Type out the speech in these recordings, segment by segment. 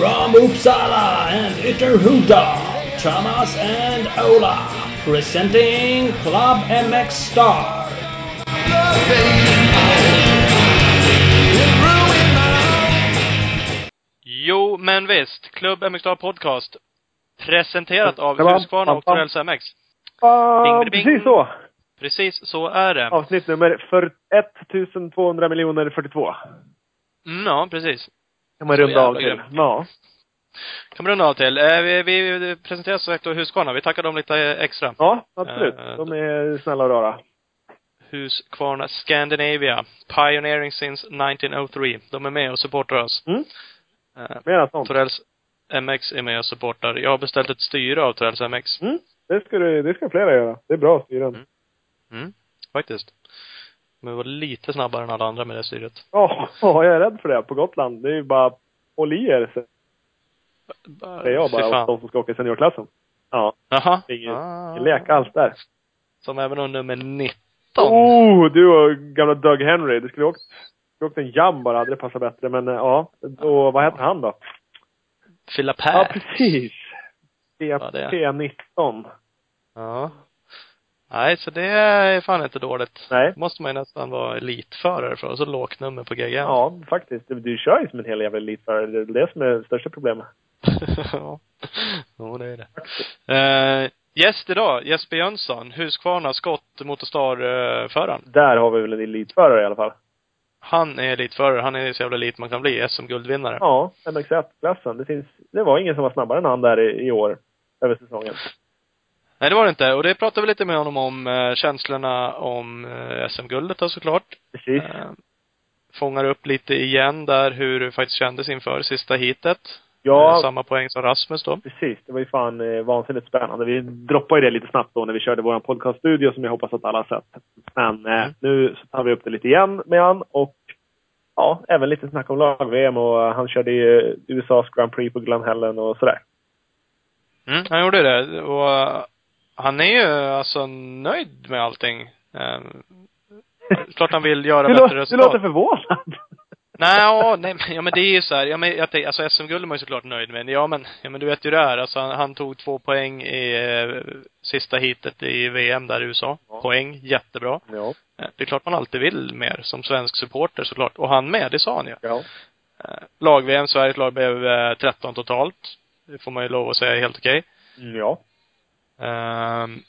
From Uppsala and Ytterhuda, Thomas and Ola, presenting Club MX Star. Jo, men visst. Klubb MXstar Podcast. Presenterat av. Husqvarna och. Torells MX. Bing, bing. precis så. Precis så är det. Avsnitt nummer för 1200 miljoner 42. Mm, ja, precis. Kan man runda av till. Ja. Kan vi runda av till. Eh, vi, vi presenterar som sagt Husqvarna. Vi tackar dem lite extra. Ja, absolut. Eh, De är snälla och rara. Husqvarna Scandinavia. Pioneering since 1903. De är med och supportar oss. Mm. Eh, Mera sånt. Torells MX är med och supportar. Jag har beställt ett styre av Torells MX. Mm. Det ska, du, det ska flera göra. Det är bra styren. Mm. Mm, faktiskt. Men vi var lite snabbare än alla andra med det styret. Ja, jag är rädd för det. På Gotland. Det är ju bara håll i er, säger jag bara. fan. De som ska åka i seniorklassen. Ja. Jaha. Ingen, Ah. ingen leka alls där. Som även har nummer 19. Oh, du och gamla Doug Henry. Du skulle åkt, skulle åkt en jam bara. Hade det passat bättre. Men eh, ja. Och vad heter han då? Fylla Ja, precis. Det är- P19. Ja. Nej, så det är fan inte dåligt. Nej. måste man ju nästan vara elitförare för. Och så lågt nummer på GGN. Ja, faktiskt. Du, du kör ju som en hel jävla elitförare. Det är det som är det största problemet. ja. Jo, det är det. Eh, gäst idag, Jesper Jönsson, Husqvarna Skott Motorstar-föraren. Där har vi väl en elitförare i alla fall. Han är elitförare. Han är så jävla elit man kan bli. SM-guldvinnare. Ja, MX1-klassen. Det finns, det var ingen som var snabbare än han där i, i år. Över säsongen. Nej, det var det inte. Och det pratade vi lite med honom om, eh, känslorna om eh, SM-guldet då såklart. Precis. Eh, fångar upp lite igen där hur det faktiskt kändes inför sista heatet. Eh, Ja, samma poäng som Rasmus då. precis. Det var ju fan eh, vansinnigt spännande. Vi droppade ju det lite snabbt då när vi körde vår podcaststudio som jag hoppas att alla har sett. Men eh, Mm. nu så tar vi upp det lite igen med han och ja, även lite snack om lag-VM och eh, han körde ju USAs Grand Prix på Glen Helen och sådär. Mm, han gjorde det. Och eh, han är ju alltså nöjd med allting. Eh, klart han vill göra Du, bättre lå- du resultat. låter förvånad. Nej, ja, nej, men- ja men det är ju så här, ja men jag alltså SM-guld är man ju såklart nöjd med. Ja men, ja men du vet ju det är. Alltså han, han tog två poäng i eh, sista heatet i VM där i USA. Ja. Poäng, jättebra. Ja. Eh, Det är klart man alltid vill mer som svensk supporter såklart. Och han med, det sa han ju. Ja. Eh, Lag-VM, Sveriges lag blev eh, 13 totalt. Det får man ju lov att säga är helt okej. Mm, Ja. Ehm,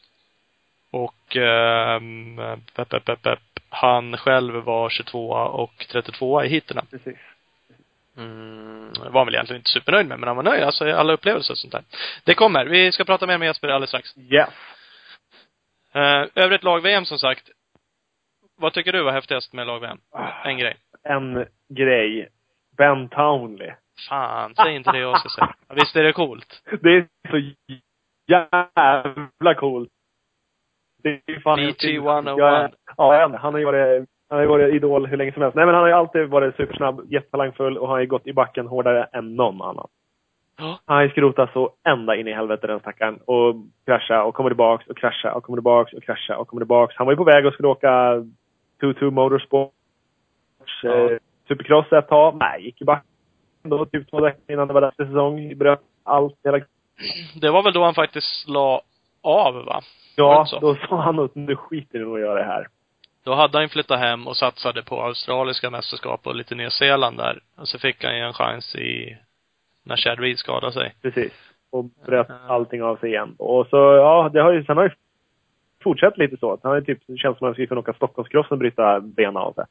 och ehm, pep, pep, pep, han själv var 22 och 32 i heaterna. Precis. Mm, var han väl egentligen inte supernöjd med, men han var nöjd. Alltså alla upplevelser och sånt där. Det kommer. Vi ska prata mer med Jesper alldeles strax. Yes. Uh, övrigt lag-VM som sagt. Vad tycker du var häftigast med lag-VM? En grej. En grej. Ben Townley. Fan, säg inte det jag ska säga. Visst är det coolt? Det är så jävla coolt. Det är fan BT en- 101. Ja, ja, han har ju varit, han har ju varit idol hur länge som helst. Nej men han har ju alltid varit supersnabb, jättetalangfull och han har ju gått i backen hårdare än någon annan. Ja. Han har ju skrotat så ända in i helvete den stackaren. Och krascha och kommer tillbaks och krascha och kommer tillbaks och krascha och kommer tillbaks. Han var ju på väg och skulle åka 2-2 Motorsports Ja. eh, Supercross ett tag. Nej, gick i backen då typ två veckor innan det var för säsong. Bröt allt. Hela Det var väl då han faktiskt la av, va? Ja, då sa han att nu skiter vi i att göra det här. Då hade han flyttat hem och satsade på australiska mästerskap och lite Nya Zeeland där. Och så fick han ju en chans i, när Chad Reed skadade sig. Precis. Och bröt allting av sig igen. Och så, ja, det har ju, sen har ju fortsatt lite så. Han har ju typ, det känns som att han skulle kunna åka Stockholmscrossen och bryta benen av sig.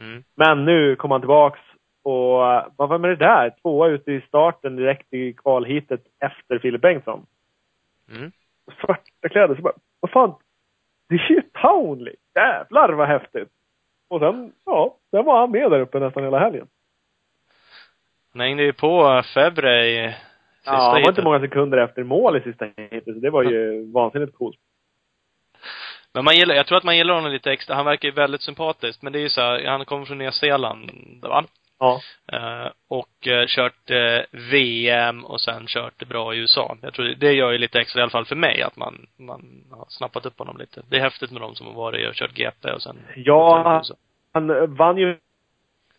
Mm. Men nu kom han tillbaks och vad var med det där? Tvåa ute i starten direkt i kvalhitet efter Filip Bengtsson. Mm. Svarta kläder. Så bara, vad fan? Det är ju Townley! Jävlar vad häftigt! Och sen, ja, sen var han med där uppe nästan hela helgen. Han hängde ju på Febre i sista Ja, han var inte många sekunder efter mål i sista heatet, så det var ju vansinnigt coolt. Men man gillar, jag tror att man gillar honom lite extra. Han verkar ju väldigt sympatisk. Men det är ju så här, han kommer från Nya Zeeland, va? Ja. Eh, och eh, kört eh, VM och sen kört det bra i USA. Jag tror det, gör ju lite extra, i alla fall för mig, att man, man har snappat upp honom lite. Det är häftigt med de som har varit och kört GP och sen Ja, han vann ju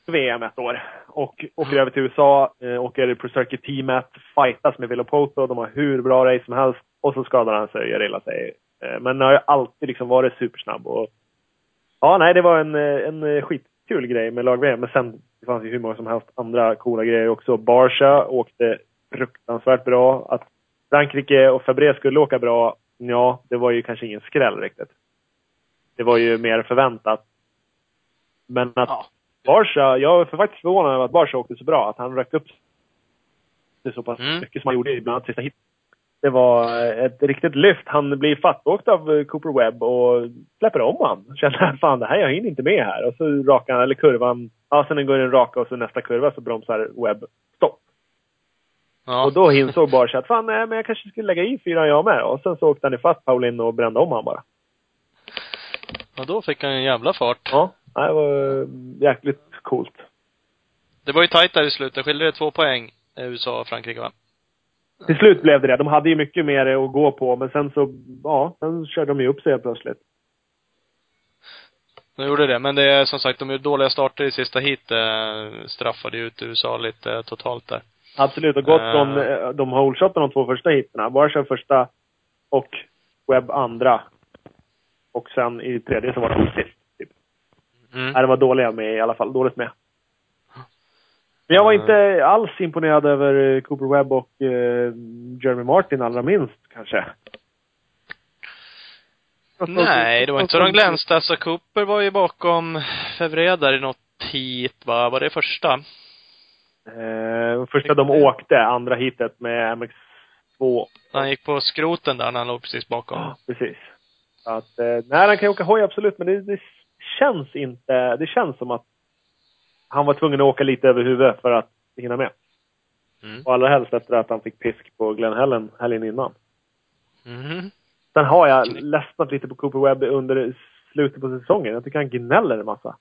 VM ett år. och åker över till USA, eh, åker på Circuit Teamet, fightas med Villopoto. De har hur bra race som helst. Och så skadar han sig och gör illa sig. Men har ju alltid liksom varit supersnabb. Och, ja, nej, det var en, en skitkul grej med lag-VM. Men sen det fanns ju hur många som helst andra coola grejer också. Barsha åkte fruktansvärt bra. Att Frankrike och Fabré skulle åka bra, ja, det var ju kanske ingen skräll riktigt. Det var ju mer förväntat. Men att Ja. Barsha, jag är faktiskt förvånad över att Barsha åkte så bra. Att han rökt upp sig så pass Mm. mycket som han gjorde i bland annat sista hit. Det var ett riktigt lyft. Han blir fattåkt av eh, Cooper Webb och släpper om han. Känner att fan det här, jag hinner inte med här. Och så rakan, eller kurvan, ja sen går den raka och så nästa kurva så bromsar Webb stopp. Ja. Och då insåg Barsha att fan nej, men jag kanske skulle lägga i fyra jag med. Och sen så åkte han ifatt Paulin och brände om han bara. Och då fick han en jävla fart. Ja, det var eh, jäkligt coolt. Det var ju tajt där i slutet. Skilde det två poäng, eh, USA och Frankrike va? Till slut blev det det. De hade ju mycket mer att gå på, men sen så, ja, sen körde de ju upp sig helt plötsligt. De gjorde det. Men det är som sagt, de gjorde dåliga starter i sista hit eh, straffade ut USA lite eh, totalt där. Absolut. Och gått Eh. från eh, de holeshoten de två första hiterna. Barsha första och Webb andra. Och sen i tredje så var de sist. Typ. Mm. Nej, de var dåliga med i alla fall. Dåligt med. Men jag var inte alls imponerad över eh, Cooper Webb och eh, Jeremy Martin allra minst kanske. Nej, det var inte så de glänste. Alltså Cooper var ju bakom Fevre där i något hit va? Var det första? Eh, första de åkte, andra hitet med MX2. Han gick på skroten där när han låg precis bakom. Ja, precis. Att, eh, nej, han kan ju åka hoj absolut, men det, det känns inte, det känns som att han var tvungen att åka lite över huvudet för att hinna med. Mm. Och allra helst efter att han fick pisk på Glen Helen helgen innan. Mhm. Sen har jag ledsnat lite på Cooper Webb under slutet på säsongen. Jag tycker han gnäller en massa.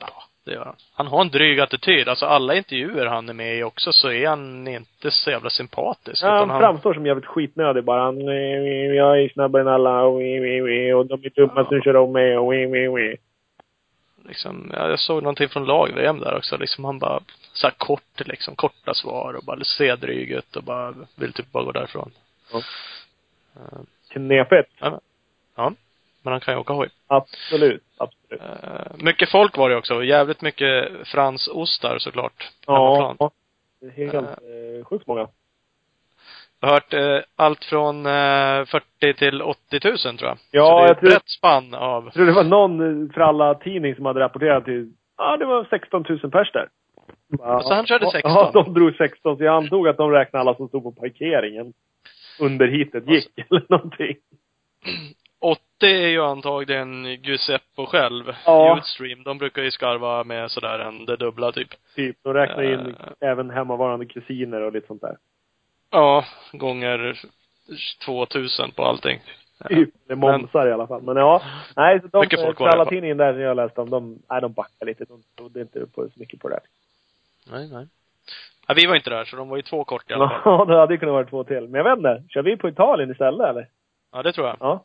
Ja, det gör han. Han har en dryg attityd. Alltså alla intervjuer han är med i också så är han inte så jävla sympatisk. Ja, utan han framstår som jävligt skitnödig bara. Han, "Eh, jag är snabbare än alla och, eh, eh, eh, och de är dumma som kör om mig och, eh, eh, eh." Liksom, ja, jag såg någonting från lag-VM där också. Liksom han bara, så här kort liksom, korta svar och bara ser dryg ut och bara vill typ bara gå därifrån. Ja. Eh, Knepigt. ja. Men han kan ju åka hoj. Absolut. Absolut. Eh, mycket folk var det också. Jävligt mycket fransostar såklart. Hemmaplan. Ja. Är Helt eh, sjukt många. Hört eh, allt från eh, 40 till 80 000 tror jag. Ja, så det är jag ett tror- brett spann av, Jag tror det var någon eh, för alla tidning som hade rapporterat till, ja det var 16 000 pers där. Bara, Så han körde ja, 16? Ja, de drog 16. Så jag antog att de räknade alla som stod på parkeringen under hitet gick, eller någonting. 80 är ju antagligen Giuseppe själv. Ja. Youthstream. De brukar ju skarva med sådär en det dubbla typ. Typ. De räknar in Eh. även hemmavarande kusiner och lite sånt där. Ja, gånger 2000 på allting. Typ. Det momsar i alla fall. Men ja. Nej, så de, tidningen där som jag läste om, de, nej, de backar lite. De trodde inte på, så mycket på det. Nej, nej. Ja, vi var inte där, så de var ju två kort i alla fall. Ja, det hade ju kunnat vara två till. Men jag vet inte. Kör vi på Italien istället eller? Ja, det tror jag. Ja.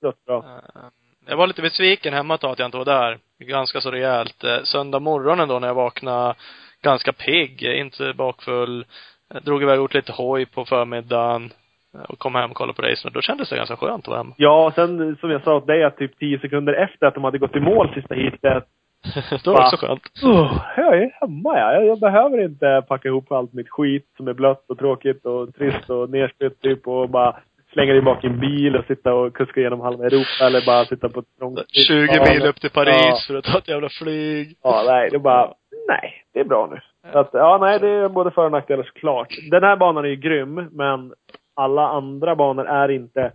Det låter bra. Eh, Jag var lite besviken hemma ett tag att jag inte var där. Ganska så rejält. Eh, Söndag morgonen då när jag vaknade ganska pigg, inte bakfull. Jag drog iväg och gjort lite hoj på förmiddagen. eh, Och kom hem och kollade på racen. Då kändes det ganska skönt att vara hemma. Ja, och sen som jag sa åt dig att typ 10 sekunder efter att de hade gått i mål sista heatet. Då var det också skönt. Oh, jag är hemma ja. Jag, jag behöver inte packa ihop allt mitt skit som är blött och tråkigt och trist och nerspytt typ och bara slänga det bak i en bil och sitta och kuska genom halva Europa eller bara sitta på ett trångt 20 mil upp till Paris Ja. för att ta ett jävla flyg. Ja, nej, det är bara, nej, det är bra nu. Så att, ja, nej, det är både för och nackdelar såklart. Den här banan är ju grym, men alla andra banor är inte,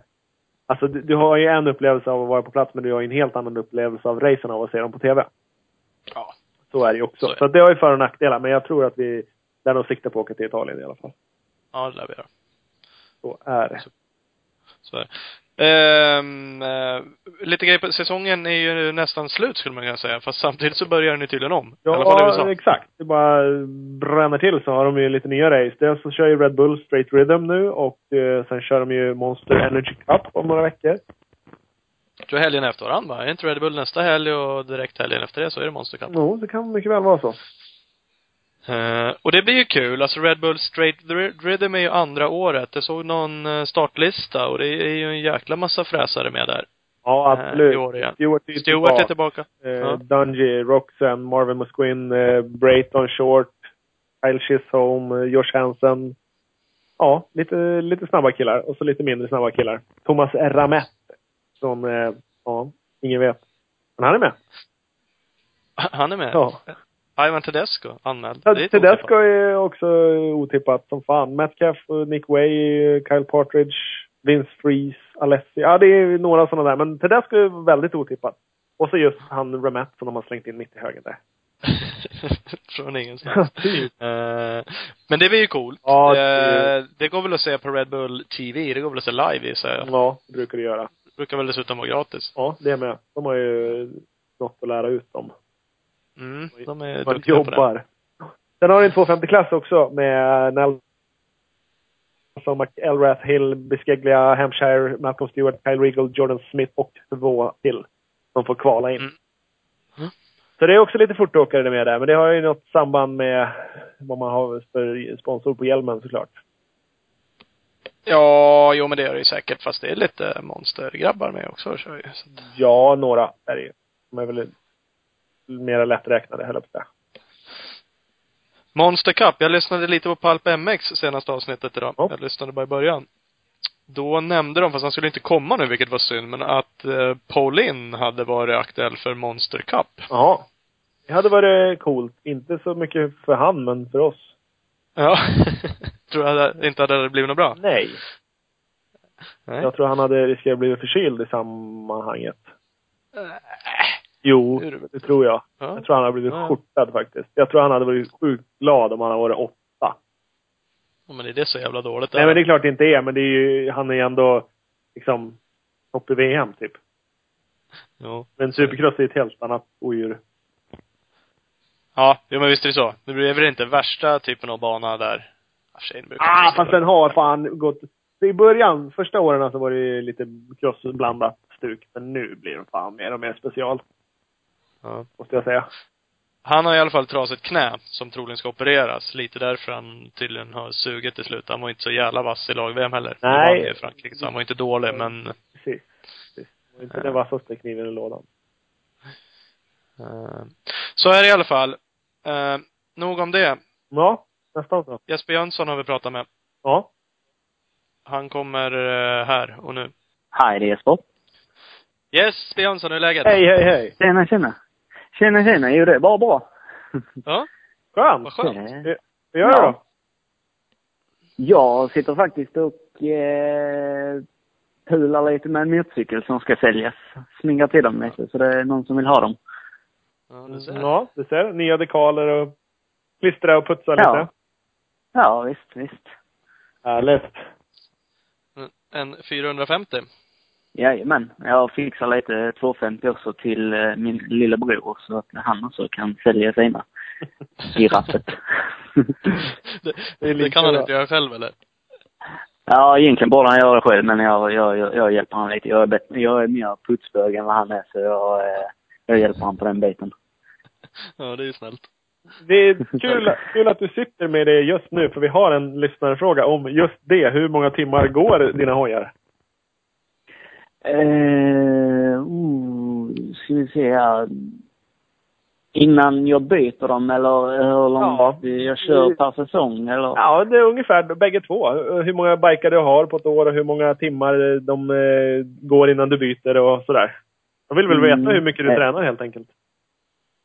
alltså du, du har ju en upplevelse av att vara på plats, men du har ju en helt annan upplevelse av racen av att se dem på TV. Ja. Så är det ju också. Så det. Så det har ju för och nackdelar, men jag tror att vi, där de siktar på att åka till Italien i alla fall. Ja, det lär vi göra. Så är det. Så är det. Eh, lite grejer på säsongen är ju nästan slut skulle man kunna säga. Fast samtidigt så börjar den ju tydligen om. I alla fall i Ja, USA. exakt. Det bara bränner till så har de ju lite nya race. Dels så kör ju Red Bull Straight Rhythm nu och eh, sen kör de ju Monster Energy Cup om några veckor. Jag tror helgen efter varandra va? Är inte Red Bull nästa helg och direkt helgen efter det så är det Monster Cup? Jo, det kan mycket väl vara så. Eh, och det blir ju kul. Alltså Red Bull Straight Rhythm är ju andra året. Jag såg någon eh, startlista och det är ju en jäkla massa fräsare med där. Ja, eh, absolut. I år igen. Stewart är Stewart är tillbaka. Eh, Ja. Dungy, Roxanne, Marvin Musquin, eh, Brayton Short, Kyle Chisholm, eh, Josh Hansen. Ja, lite, lite snabba killar och så lite mindre snabba killar. Thomas Ramett. Som, ja, ingen vet. Men han är med. Han är med. Ja. Ivan Tedesco anmäld. Inte Tedesco är också otippat som fan. Metcalf, Nick Way, Kyle Partridge, Vince Freeze, Alessi. Ja, det är några sådana där. Men Tedesco är väldigt otippat. Och så just han Ramett som de har slängt in mitt i högen där. Från ingenstans. Typ. Eh, men det blir ju coolt. Ja, det- det går väl att se på Red Bull TV. Det går väl att se live gissar jag. Ja, det brukar det göra. Brukar väl dessutom vara gratis. Ja, det med. De har ju något att lära ut dem. Mm, de är Man duktiga på det. jobbar. Sen har du en 250-klass också med Nelson McElrath, Hill, Bisceglia, Hampshire, Malcolm Stewart, Kyle Regal, Jordan Smith och två till. Som får kvala in. Mm. Mm. Så det är också lite fortåkare med där. Men det har ju något samband med vad man har för sponsor på hjälmen såklart. Ja, jo men det är det ju säkert. Fast det är lite monstergrabbar med också kör ju. Ja, några är det ju. De är väl mer lätträknade, höll jag på. Monster Cup. Jag lyssnade lite på Palp MX senaste avsnittet idag. Ja. Jag lyssnade bara i början. Då nämnde de, fast han skulle inte komma nu, vilket var synd, men att eh, Paulin hade varit aktuell för Monster Cup. Jaha. Det hade varit coolt. Inte så mycket för han, men för oss. Ja. Tror jag inte hade blivit något bra. Nej. Nej. Jag tror han hade riskerat att bli förkyld i sammanhanget. Jo, det? tror jag. Ja. Jag tror han hade blivit Ja. skjortad faktiskt. Jag tror han hade varit sjukt glad om han hade varit åtta. Ja, men är det så jävla dåligt? Nej men det är klart det inte är, men det är ju, han är ju ändå liksom topp i VM typ. Jo. Men supercross är ett helt annat odjur. Ja, jo men visst är det så. Det blir väl inte värsta typen av bana där. Ah, fast den har fan gått... I början, första åren så var det lite crossblandat stuk. Men nu blir det fan mer och mer special, Ja. måste jag säga. Han har i alla fall trasigt knä, som troligen ska opereras. Lite därför han tydligen har sugit till slut. Han var inte så jävla vass i lag-VM heller. Nej. Han ju i Frankrike, så han var inte dålig, men Precis. Precis. Det var inte den vassaste kniven i lådan. eh, Så är det i alla fall. Eh, nog om det. Ja, nästan så. Jesper Jönsson har vi pratat med. Ja. Han kommer eh, här och nu. Hej, det är Jesper. Jesper Jönsson, hur är läget? Hej, hej, hej. Tjena, tjena. Tjena, tjena. Jo, det är bara bra. Ja, Skönt. vad skönt. Eh, Vad gör du då? Jag sitter faktiskt och eh, pular lite med en motorcykel som ska säljas. Smingar till dem lite, så det är någon som vill ha dem. Ja, du ser. Ja, du ser. Nya dekaler och klistra och putsa lite. Ja. Ja, visst, visst. Härligt. En 450. Jajamän. Jag fixar lite 250 också till eh, min lillebror så att han också kan sälja sina i rappet. det, Det det kan han inte göra själv eller? ja, egentligen borde han göra det själv, men jag, jag, jag, jag hjälper honom lite. Jag är, bättre, jag är mer putsbög än vad han är, så jag, eh, jag hjälper honom på den biten. Ja, det är ju snällt. Det är kul, kul att du sitter med det just nu, för vi har en lyssnarfråga om just det. Hur många timmar går dina hojar? Eh, oh, ska vi se här. Innan jag byter dem eller hur långt Ja. jag kör per säsong eller? Ja, det är ungefär bägge två. Hur många bikar du har på ett år och hur många timmar de eh, går innan du byter och sådär. Jag vill väl veta Mm. hur mycket du Eh. tränar helt enkelt.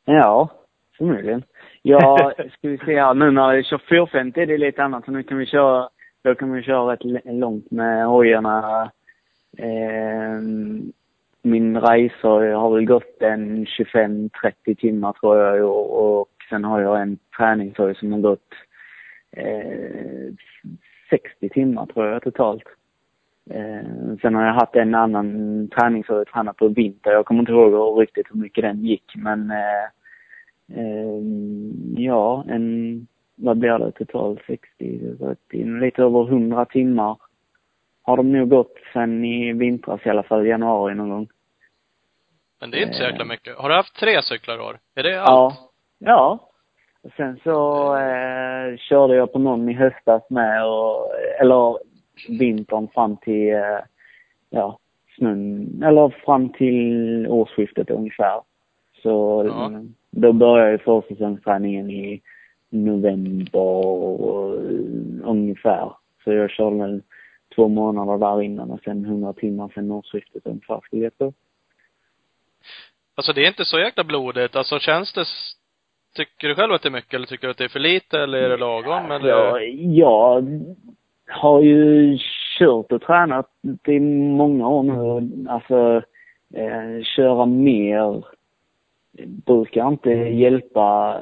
Ja, förmodligen. Ja, ska vi se här. Nu när jag kör 450 är det lite annat. Så nu kan vi köra, då kan vi köra rätt långt med hojarna. Eh, min resa har väl gått en 25-30 timmar tror jag och, och sen har jag en träningsresa som har gått eh, 60 timmar tror jag totalt. Eh, sen har jag haft en annan träningshoj jag träna på vinter. Jag kommer inte ihåg riktigt hur mycket den gick men eh, eh, ja, en, vad blir det totalt? 60, 70, lite över 100 timmar har de nog gått sen i vintras i alla fall, januari någon gång. Men det är inte så jäkla Eh. mycket. Har du haft tre cyklar i år? Är det allt? Ja. Ja. Sen så eh, körde jag på någon i höstas med och, eller vintern fram till, eh, ja, snön, eller fram till årsskiftet ungefär. Så Ja. då började ju försäsongsträningen i november och, ungefär. Så jag körde väl två månader där innan och sen 100 timmar sen årsskiftet ungefär skulle jag tro. Alltså det är inte så jäkla blodigt. Alltså känns det, tycker du själv att det är mycket eller tycker du att det är för lite eller är det lagom eller? Ja, jag har ju kört och tränat i många år nu. Alltså, eh, köra mer brukar inte hjälpa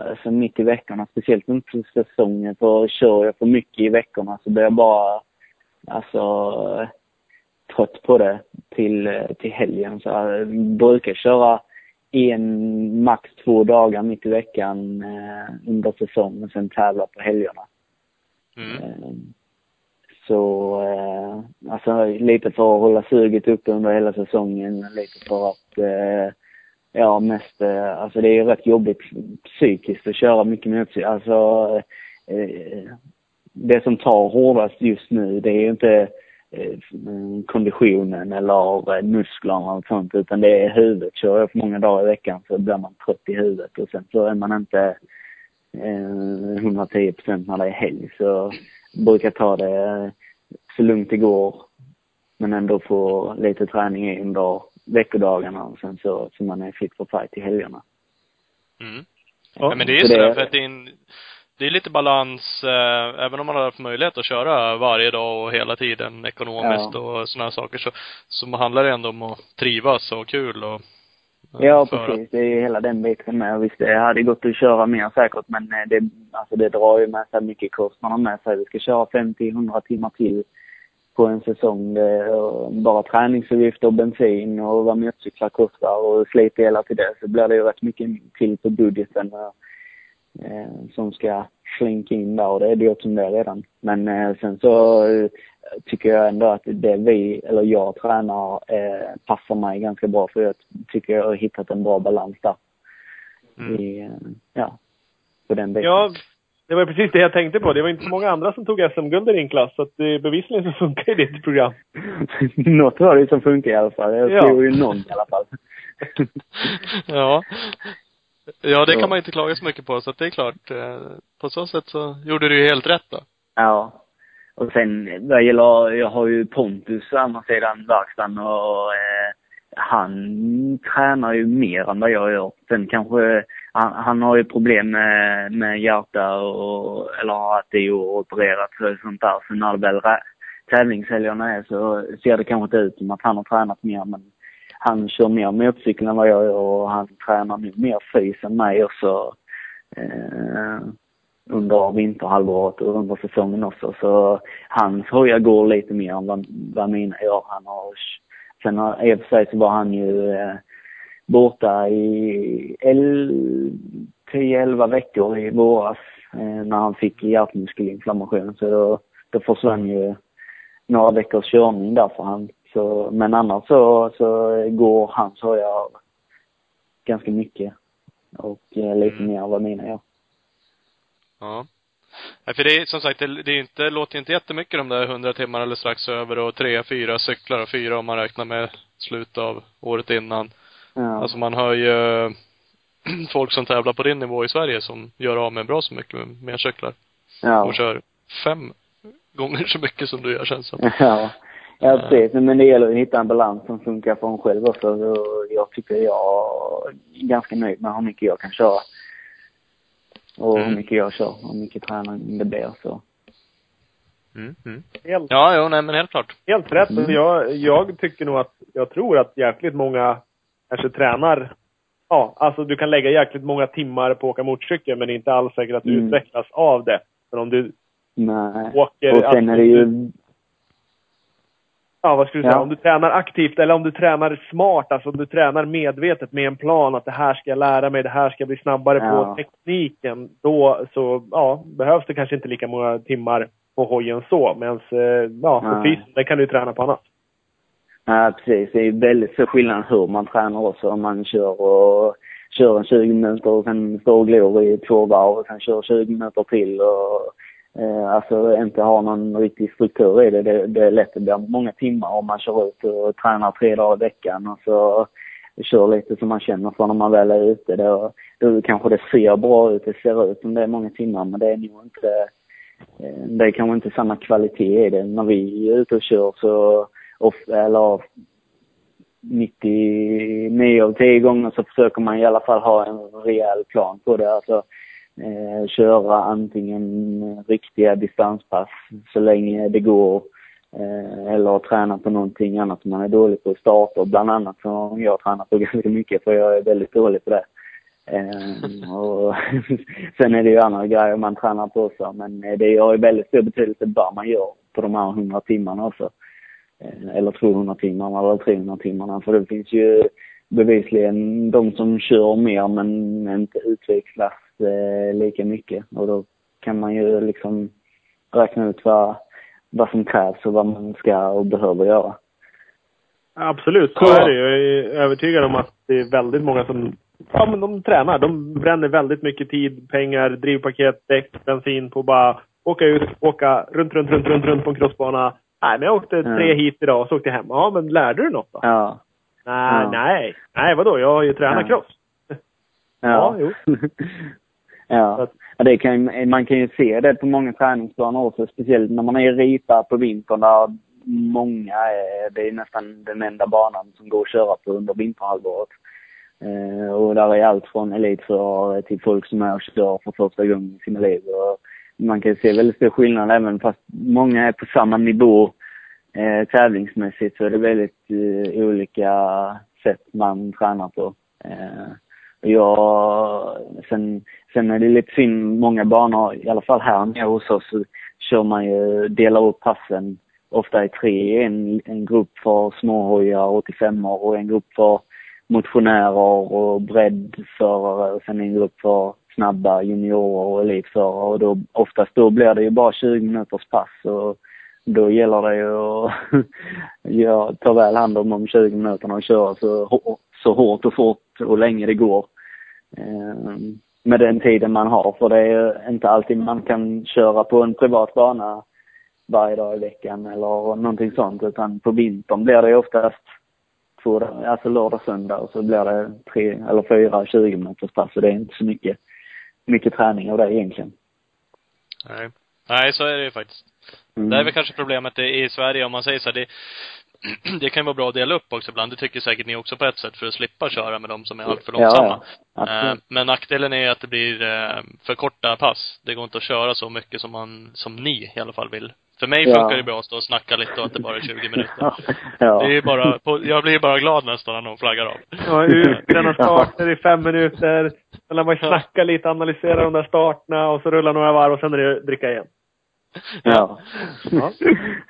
alltså, mitt i veckorna, speciellt inte säsongen. För kör jag för mycket i veckorna så blir jag bara, alltså, trött på det till, till helgen. Så jag brukar köra en, max två dagar mitt i veckan eh, under säsongen sen tävla på helgerna. Mm. Eh, Så, eh, alltså lite för att hålla suget uppe under hela säsongen, lite för att, eh, ja mest, eh, alltså det är rätt jobbigt psykiskt att köra mycket motstånd. Alltså, eh, det som tar hårdast just nu det är ju inte eh, konditionen eller eh, musklerna och sånt utan det är huvudet. Kör jag för många dagar i veckan så blir man trött i huvudet och sen så är man inte eh, 110 procent när det är helg. Så brukar ta det så lugnt det går. Men ändå få lite träning i under veckodagarna och sen så, så man är fit for fight i helgerna. Mm. Ja, men det är så ju sådär det- för att en, det är lite balans, eh, även om man har haft möjlighet att köra varje dag och hela tiden ekonomiskt Ja. och sådana saker så, så handlar det ändå om att trivas och ha kul och eh, Ja, för att- precis. Det är hela den biten med. Visst, det hade gått att köra mer säkert, men eh, det, alltså det drar ju med sig mycket kostnader med sig. Vi ska köra 50-100 timmar till på en säsong. Och bara träningsavgifter och bensin och vad motorcyklar kostar och slitdelar till det så blir det ju rätt mycket till på budgeten eh, som ska slinka in där och det är dyrt som det är redan. Men eh, sen så eh, tycker jag ändå att det vi, eller jag tränar, eh, passar mig ganska bra för jag tycker jag har hittat en bra balans där. Mm. I, eh, ja, på den biten. Ja, det var precis det jag tänkte på. Det var inte så många andra som tog SM-guld i din klass, så att det bevisligen så funkar ju ditt program. Något var det som funkar i alla fall. Jag Ja. tror ju någon i alla fall. Ja. Ja, det kan man inte klaga så mycket på, så att det är klart. eh, På så sätt så gjorde du ju helt rätt då. Ja. Och sen vad gäller, jag har ju Pontus å andra sidan verkstaden och eh, han tränar ju mer än vad jag gör. Sen kanske, han, han har ju problem med, med hjärta och, eller att det är opererat och sånt där. Så när det väl tävlingshelgerna är så ser det kanske inte ut som att han har tränat mer men han kör mer motorcykel än vad jag gör och han tränar nu mer fys än mig också. Eh, under vinterhalvåret och under säsongen också. Så hans hojar går lite mer än vad, vad mina gör. Han har, sen har, i och för sig så var han ju eh, borta i 10-11 veckor i våras eh, när han fick hjärtmuskelinflammation. Så då, då försvann ju några veckors körning där för han. Så, men annars så, så går hans hojar ganska mycket. Och eh, lite Mm. mer än vad mina gör. Ja. Nej, för det är som sagt, det, det är inte, låter inte jättemycket de där 100 timmar eller strax över och tre, fyra cyklar och fyra om man räknar med slutet av året innan. Ja. Alltså man hör ju folk som tävlar på din nivå i Sverige som gör av med bra så mycket med, med cyklar. ja. Och kör fem gånger så mycket som du gör känns som. Ja, ja precis. Men det gäller att hitta en balans som funkar för en själv också. Och jag tycker jag är ganska nöjd med hur mycket jag kan köra. Och Mm. hur mycket jag kör, hur mycket träning det blir så. Mm, mm. Helt, Ja, jo, nej men helt klart. helt rätt. Mm. Jag, jag tycker nog att, jag tror att jäkligt många kanske tränar Ja, alltså du kan lägga jäkligt många timmar på att åka motorcykel men inte alls säkert att du Mm. utvecklas av det. Men om du Nej. åker... Och sen är det ju, Ja, vad skulle du Ja. säga? Om du tränar aktivt eller om du tränar smart, alltså om du tränar medvetet med en plan att det här ska jag lära mig, det här ska jag bli snabbare Ja. på tekniken. Då så, ja, behövs det kanske inte lika många timmar på hojen så. Medan, eh, ja, på Nej. fys, det kan du träna på annat. ja precis. Det är väldigt stor skillnad hur man tränar också. Om man kör och kör en 20 minuter och sen står och glor i två varv och sen kör 20 minuter till och eh, alltså inte har någon riktig struktur i det. det. Det är lätt att bli många timmar om man kör ut och tränar tre dagar i veckan och så kör lite som man känner för när man väl är ute. Då, då kanske det ser bra ut, det ser ut som det är många timmar men det är nog inte eh, det är kanske inte samma kvalitet i det. När vi är ute och kör så, eller 99 av 10 gånger så försöker man i alla fall ha en rejäl plan på det. Alltså eh, köra antingen riktiga distanspass så länge det går eh, eller träna på någonting annat som man är dålig på. Starter bland annat som jag tränar på ganska mycket för jag är väldigt dålig på det. Eh, och sen är det ju andra grejer man tränar på också men det har ju väldigt stor betydelse vad man gör på de här 100 timmarna också. Eh, eller 200 timmarna eller 300 timmarna. För det finns ju bevisligen de som kör mer men inte utvecklas eh, lika mycket. Och då kan man ju liksom räkna ut vad, vad som krävs och vad man ska och behöver göra. Absolut, så är det ju. Jag är övertygad om att det är väldigt många som Ja, men de tränar. De bränner väldigt mycket tid, pengar, drivpaket, däck, bensin på bara åka ut, åka runt, runt, runt, runt, runt på en crossbana Nej, men jag åkte tre hit idag och så åkte jag hem. Ja, men lärde du något då? Ja. Nej, ja. nej. Nej, vadå? Jag har ju tränat ja. cross. Ja. ja, jo. ja. Att, det kan, man kan ju se det på många träningsplaner också, speciellt när man är i Ripa på vintern där många är, det är nästan den enda banan som går att köra på under vinterhalvåret. Eh, och där är allt från elitförare till folk som är och kör för första gången i sina liv. Och man kan se väldigt stor skillnad även fast många är på samma nivå eh, tävlingsmässigt så är det väldigt eh, olika sätt man tränar på. Eh, jag, sen, sen är det lite synd, många banor, i alla fall här nere hos oss, så kör man ju, delar upp passen ofta i tre. En, en grupp för småhojar, 85 år och en grupp för motionärer och breddförare och sen en grupp för snabba juniorer och elitförare och då oftast då blir det ju bara 20 minuters pass och då gäller det ju att ja, ta väl hand om de 20 minuterna och köra så, så hårt och fort och länge det går. Eh, med den tiden man har för det är inte alltid man kan köra på en privat bana varje dag i veckan eller någonting sånt utan på vintern blir det oftast två, alltså lördag, söndag och så blir det tre eller fyra 20 minuters pass så det är inte så mycket mycket träning av det egentligen. Nej. Nej, så är det ju faktiskt. Mm. Det är väl kanske problemet i Sverige om man säger så här, det, det kan ju vara bra att dela upp också ibland. Det tycker säkert ni också på ett sätt för att slippa köra med de som är alltför långsamma. Ja, eh, men nackdelen är att det blir eh, för korta pass. Det går inte att köra så mycket som man, som ni i alla fall vill. För mig funkar ja. det bra att stå och snacka lite och att det bara är 20 minuter. ja. Det är bara, jag blir bara glad nästan när någon flaggar av. Ja, ut, den starter i fem minuter. Sen lär man snacka lite, analysera de där starterna och så rulla några varv och sen är det dricka igen. Ja. Ja.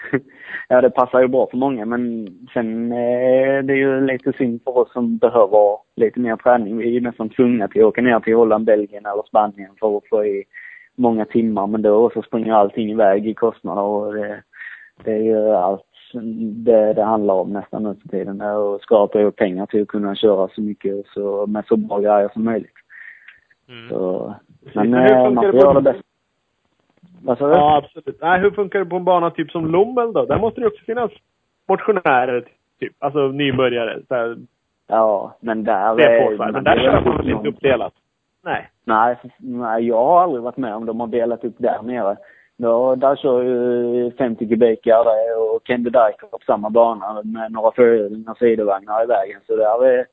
ja, det passar ju bra för många men sen är det ju lite synd för oss som behöver lite mer träning. Vi är nästan tvungna till att åka ner till Holland, Belgien eller Spanien för att få i många timmar men då så springer allting iväg i kostnader och det, det är ju allt det det handlar om nästan nu för tiden. Att skapa ihop pengar till att kunna köra så mycket så, med så bra grejer som möjligt. Mm. Så, men eh, man får göra det bäst. Vad sa du? Ja, absolut. Nej, hur funkar det på en bana typ som Lommel då? Där måste det också finnas motionärer, typ. Alltså nybörjare. Här. Ja, men där det är... På, men där kör man väl inte uppdelat? Nej. Nej, nej, jag har aldrig varit med om de har delat upp där nere. Då, där kör ju 50 kubikare och Kenny Dyker på samma bana med några förhjulningar och sidovagnar i vägen. Så där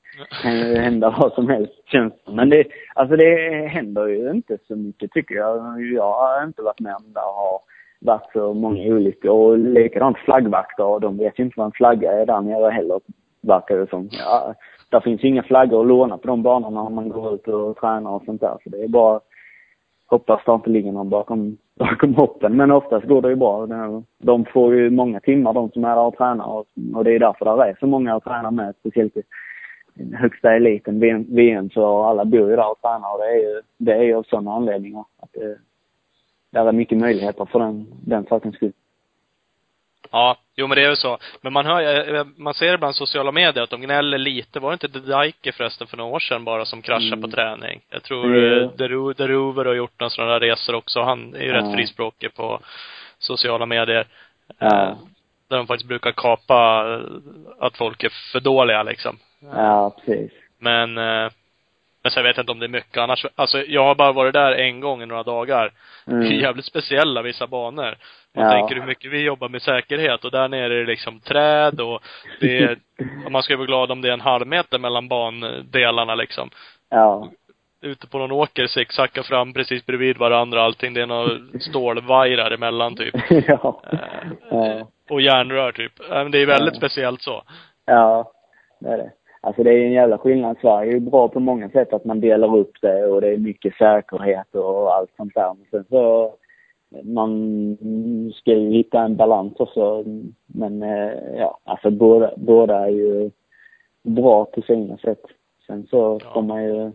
kan ju hända vad som helst känns Men det, alltså det händer ju inte så mycket tycker jag. Jag har inte varit med om det har varit så många olyckor. Och likadant flaggvakter, de vet ju inte vad en flagga är där nere heller, verkar det som. Ja, där finns ju inga flaggor att låna på de banorna om man går ut och tränar och sånt där. Så det är bara hoppas det inte ligger någon bakom, bakom hoppen. Men oftast går det ju bra. De får ju många timmar de som är där och tränar och, och det är därför det är så många att träna med. Speciellt i högsta eliten, VM, så alla bor ju där och tränar och det är ju, det är ju av sådana anledningar. Att det, där är mycket möjligheter för den, den sakens skull. Ja, jo men det är ju så. Men man hör ju, man ser ibland sociala medier att de gnäller lite. Var det inte Dedaike förresten för några år sedan bara som kraschade Mm. på träning? Jag tror mm. Deru, Deruver har gjort några sådana där resor också. Han är ju Ja. rätt frispråkig på sociala medier. Ja. Eh, Där de faktiskt brukar kapa eh, att folk är för dåliga liksom. Ja, precis. Men, eh, men sen vet jag inte om det är mycket annars. Alltså jag har bara varit där en gång i några dagar. Det är Mm. jävligt speciella vissa banor. Man Ja. tänker hur mycket vi jobbar med säkerhet och där nere är det liksom träd och det är, man ska ju vara glad om det är en halv meter mellan bandelarna liksom. Ja. Ute på någon åker zigzacka fram precis bredvid varandra allting. Det är några stålvajrar emellan typ. ja. Eh, Ja. Och järnrör typ. Eh, Det är väldigt Ja. speciellt så. Ja, det är det. Alltså det är en jävla skillnad. Sverige är ju bra på många sätt att man delar upp det och det är mycket säkerhet och allt sånt där. Men sen så, man ska ju hitta en balans också. Men eh, ja, alltså båda, båda är ju bra på sina sätt. Sen så Ja. får man ju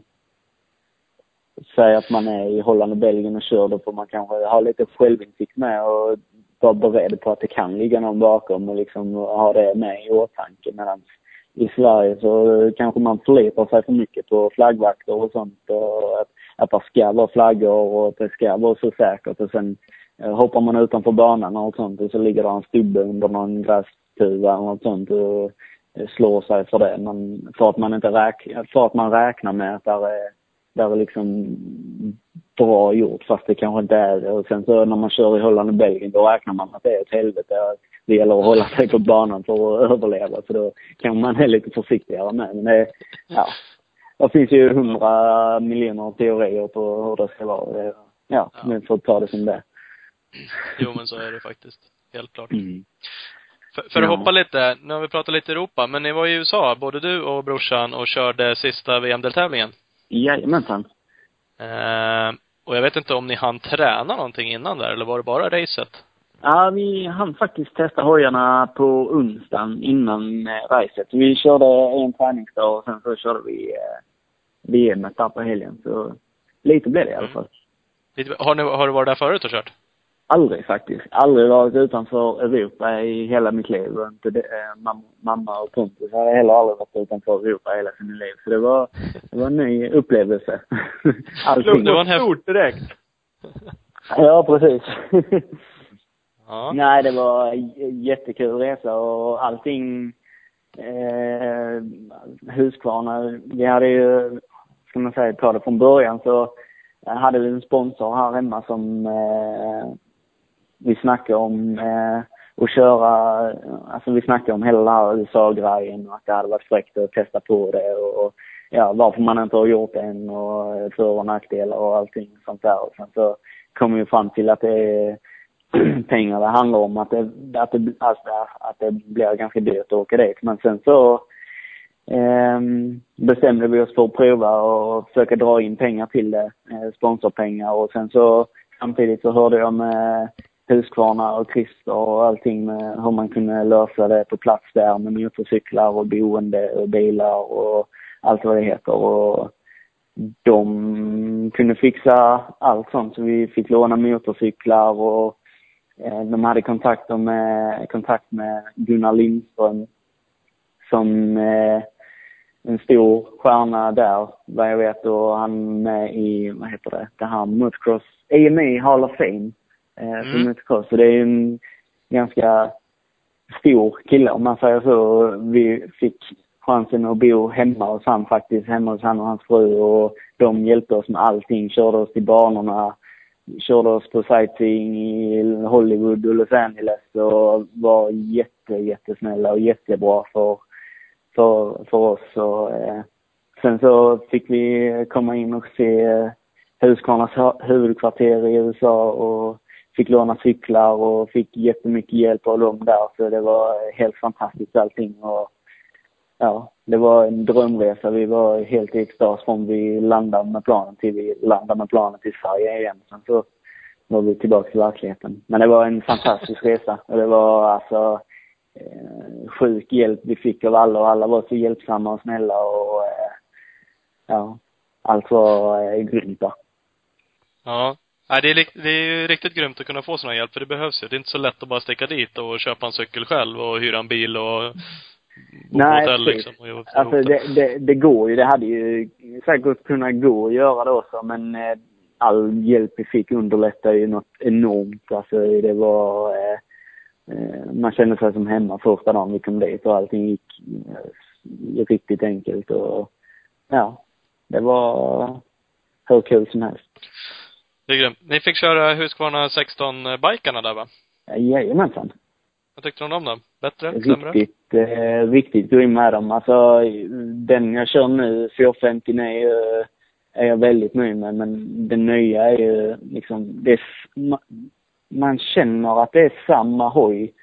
säga att man är i Holland och Belgien och kör, då får man kanske ha lite självinsikt med och vara beredd på att det kan ligga någon bakom och liksom ha det med i åtanke. Medan i Sverige så kanske man förlitar sig för mycket på flaggvakter och sånt och att, att det ska vara flaggor och att det ska vara så säkert och sen eh, hoppar man utanför banan och sånt och så ligger det en stubbe under någon grästuva och något sånt och eh, slår sig för det. Man, för att man inte räk, för att man räknar med att där är, där är liksom bra gjort fast det kanske inte är det. Och sen så när man kör i Holland och Belgien då räknar man att det är ett helvete. Det gäller att hålla sig på banan för att överleva så då kan man är lite försiktigare med. Men det, ja. Det finns ju hundra miljoner teorier på hur det ska vara. Ja, Ja. men får ta det som det. Jo men så är det faktiskt. Helt klart. Mm. För, för att Ja. hoppa lite, nu har vi pratat lite Europa, men ni var i USA, både du och brorsan, och körde sista VM-deltävlingen. Jajamensan. Eh, och jag vet inte om ni hann träna någonting innan där, eller var det bara racet? Ja, vi hann faktiskt testa hojarna på onsdagen innan eh, racet. Vi körde en träningsdag och sen så körde vi eh, VM där på helgen. Så lite blev det i alla Mm. fall. Lite- Har, ni, har du varit där förut och kört? Aldrig faktiskt. Aldrig varit utanför Europa i hela mitt liv. Och inte det, eh, mam, mamma och Pontus har heller aldrig varit utanför Europa hela sina liv. Så det var, det var en ny upplevelse. Allting. Det var en stort direkt. Ja, precis. Ja. Nej, det var jättekul resa och allting eh, Husqvarna, vi hade ju, ska man säga, ta det från början så hade vi en sponsor här hemma som eh, vi snackade om eh, att köra, alltså vi snackade om hela den här USA-grejen och att det hade varit fräckt att testa på det och ja, varför man inte har gjort det än och för och nackdelar och allting sånt där. Och sen så kom vi fram till att det är pengar det handlar om, att det, att det, alltså, att det blir ganska dyrt att åka dit. Men sen så eh, bestämde vi oss för att prova och försöka dra in pengar till det, eh, sponsorpengar och sen så samtidigt så hörde jag med Husqvarna och Christer och allting med hur man kunde lösa det på plats där med motorcyklar och boende och bilar och allt vad det heter. Och de kunde fixa allt sånt så vi fick låna motorcyklar och eh, de hade kontakter med, kontakt med Gunnar Lindström som eh, en stor stjärna där, vad jag vet. Och han är med i, vad heter det, det här motocross, AME Hall of Fame eh, för Mm. motocross. Så det är en ganska stor kille om man säger så. Vi fick chansen att bo hemma hos han faktiskt, hemma hos han och hans fru och de hjälpte oss med allting, körde oss till banorna, körde oss på sightseeing i Hollywood och Los Angeles och var jätte, jättesnälla och jättebra för, för, för oss. Och, eh, sen så fick vi komma in och se eh, Husqvarnas hu- huvudkvarter i USA och fick låna cyklar och fick jättemycket hjälp av dem där. Så det var helt fantastiskt allting. Och, ja, det var en drömresa. Vi var helt i extas från vi landade med planen till vi landade med planen till Sverige igen. Sen så var vi tillbaka till verkligheten. Men det var en fantastisk resa. Och det var alltså eh, sjuk hjälp vi fick av alla och alla var så hjälpsamma och snälla och eh, ja, allt var eh, grymt där. Ja. Nej, det är, det är ju riktigt grymt att kunna få sån här hjälp, för det behövs ju. Det är inte så lätt att bara sticka dit och köpa en cykel själv och hyra en bil och bo på Nej, hotell precis. liksom. Och Alltså det, det, det går ju. Det hade ju säkert kunnat gå att göra det också men eh, all hjälp vi fick underlättade ju något enormt. Alltså det var... Eh, eh, man kände sig som hemma första dagen vi kom dit och allting gick eh, riktigt enkelt och ja, det var hur kul som helst. Det är grymt. Ni fick köra Husqvarna 16-bikarna där va? Jajamensan. Vad tyckte du om dem? Bättre? Sämre? Riktigt, eh, riktigt grym med dem. Alltså den jag kör nu, 450 är ju, är jag väldigt nöjd med. Men den nya är ju liksom, det är, man känner att det är samma hoj.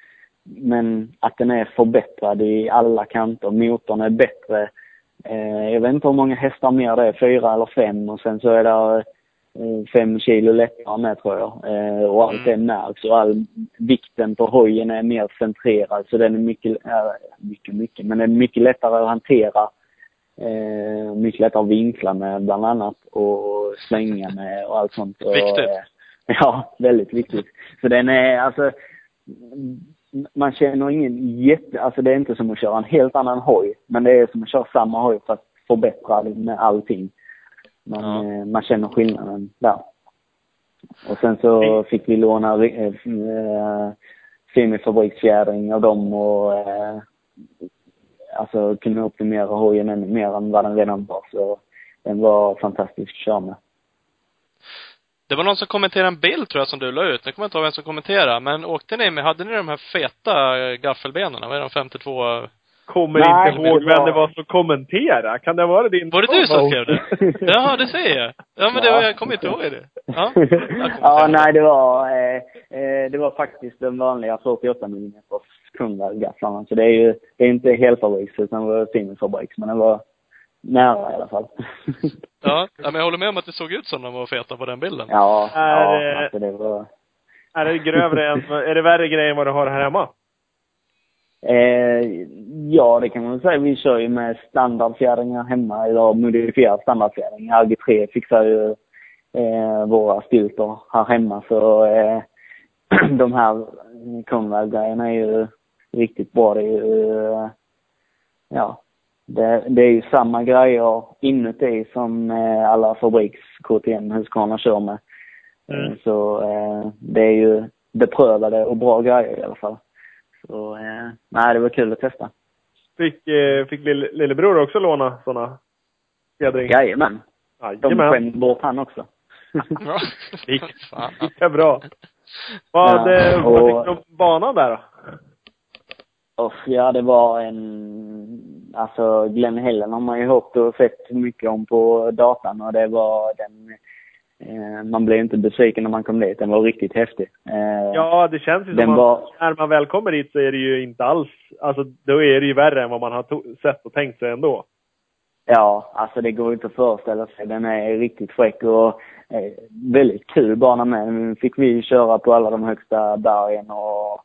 Men att den är förbättrad i alla kanter. Motorn är bättre. Eh, jag vet inte hur många hästar mer det är, fyra eller fem. Och sen så är det eh, fem kilo lättare med tror jag. Eh, och allt det märks och all vikten på hojen är mer centrerad så den är mycket, äh, mycket, mycket, men den är mycket lättare att hantera. Eh, mycket lättare att vinkla med bland annat och svänga med och allt sånt. Viktigt. eh, ja, väldigt viktigt. Så den är alltså, mm, man känner ingen jätte, alltså det är inte som att köra en helt annan hoj, men det är som att köra samma hoj fast förbättrad med allting. Man, Ja. eh, man känner skillnaden där. Och sen så fick vi låna eh, semifabriksfjädring av dem och eh, alltså kunna optimera hojen ännu mer än vad den redan var. Så den var fantastisk att köra med. Det var någon som kommenterade en bild tror jag som du la ut. Jag kommer inte ihåg vem som kommenterade. Men åkte ni med, hade ni de här feta gaffelbenen? Vad är de? 52? Kommer Nej, inte ihåg det vem det var som kommenterade. Kan det varit din Var det du som skrev det? Jaha, det säger jag. Ja men det var, jag kommer inte ihåg det. Ja. Ja, nej det var, eh, eh, det var faktiskt den vanliga 48 mm Kronwall-gafflarna. Så det är ju, det är inte helfabriks utan det var semifabriks. Men det var nära i alla fall. Ja, men jag håller med om att det såg ut som de var feta på den bilden. ja, Är, ja, alltså det var... Är det grövre än, är det värre grejer än vad du har här hemma? Eh, ja, det kan man säga. Vi kör ju med standardfjädringar hemma, eller modifierad standardfjädring. RG3 fixar ju eh, våra stiltor här hemma, så eh, de här Conrad-grejerna är ju riktigt bra. Det är ju, eh, ja, det, det är ju samma grejer inuti som eh, alla fabriks KTM Husqvarna kör med. Mm. Så eh, det är ju beprövade och bra grejer i alla fall. Så eh, nej, det var kul att testa. Fick, eh, fick lill, lillebror också låna sådana fjädring? Jajamän. De Jajamän. skämde bort han också. Lika, Fan. lika bra. Vad, Ja, eh, vad och- tyckte du om banan där då? Och ja, det var en... Alltså Glenn Helen har man ju hört och sett mycket om på datan och det var den... Eh, man blev inte besviken när man kom dit. Den var riktigt häftig. Eh, Ja, det känns ju som att var- när man väl kommer dit så är det ju inte alls, alltså då är det ju värre än vad man har sett och tänkt sig ändå. Ja, alltså det går inte att föreställa sig. Den är riktigt fräck och eh, väldigt kul bana med. Nu fick vi köra på alla de högsta bergen och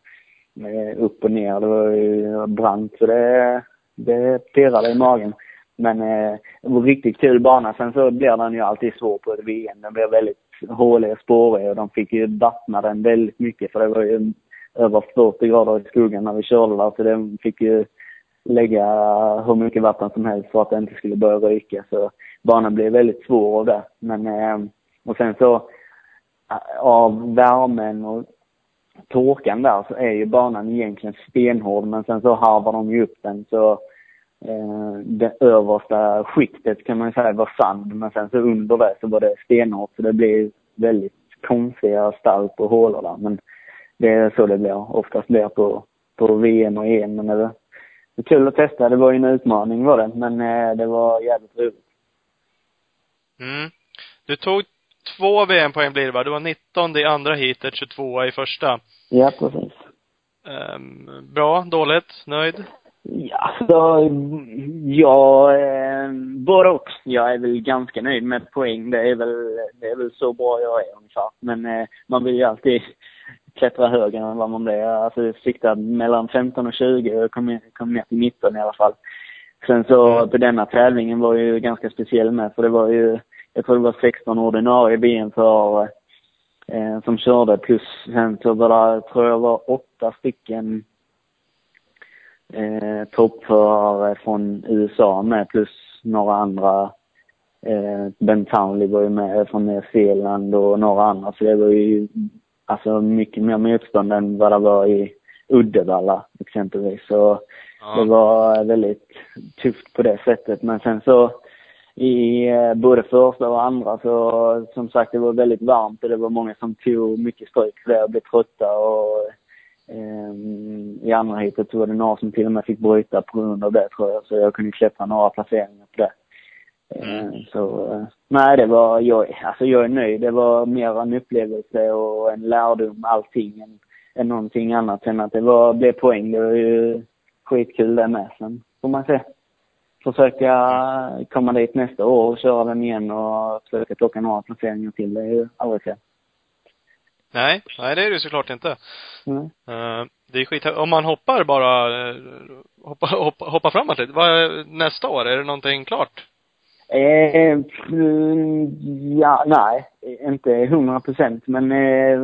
upp och ner. Det var ju brant så det, det pirrade i magen. Men eh, det var riktigt kul bana. Sen så blir den ju alltid svår på ett VM. Den blir väldigt hålig och spårig och de fick ju vattna den väldigt mycket för det var ju över 40 grader i skogen när vi körde där så den fick ju lägga hur mycket vatten som helst för att det inte skulle börja ryka. Så banan blev väldigt svår av det. Men, eh, och sen så eh, av värmen och torkan där så är ju banan egentligen stenhård men sen så harvar de ju upp den så eh, det översta skiktet kan man säga var sand men sen så under det så var det stenhårt så det blir väldigt konstiga stalp och hålor där. Men det är så det blir. Oftast blir på, på VM och EM men det var det var kul att testa. Det var ju en utmaning var det, men eh, det var jävligt roligt. Mm. Du tog två VM-poäng blir det va? Du var 19 i andra heatet, 22 i första. Ja, precis. Ehm, bra, dåligt, nöjd? Ja, så ja, eh, både och. Jag är väl ganska nöjd med poäng. Det är väl, det är väl så bra jag är ungefär. Men eh, man vill ju alltid klättra högre än vad man blir. Alltså jag siktade mellan 15 och 20 och kom, kom ner till 19 i alla fall. Sen så på denna tävlingen var ju ganska speciell med för det var ju, jag tror det var 16 ordinarie VM för eh, som körde. Plus sen så var det, tror jag var åtta stycken eh, toppförare från USA med plus några andra. Eh, ben Townley var ju med från Nya Zeeland och några andra. Så det var ju alltså mycket mer motstånd än vad det var i Uddevalla exempelvis. Så Ja. det var väldigt tufft på det sättet. Men sen så i eh, både första och andra så som sagt det var väldigt varmt och det var många som tog mycket stryk för det och blev trötta och i andra heatet så var det några som till och med fick bryta på grund av det tror jag. Så jag kunde klättra några placeringar på det. Eh, Så eh, nej det var, jag, alltså jag är nöjd. Det var mer en upplevelse och en lärdom allting än, än någonting annat. Sen att det var, blev poäng, det var ju skitkul det med. Sen får man se. Försöka komma dit nästa år och köra den igen och försöka plocka några placeringar till. Det är ju aldrig fel. Nej, nej det är det såklart inte. Mm. Eh, det är skit. Om man hoppar bara, uh, hoppa, hoppa, hoppa framåt lite. Vad nästa år? Är det någonting klart? Eh, mm, ja, nej, inte hundra procent. Men eh,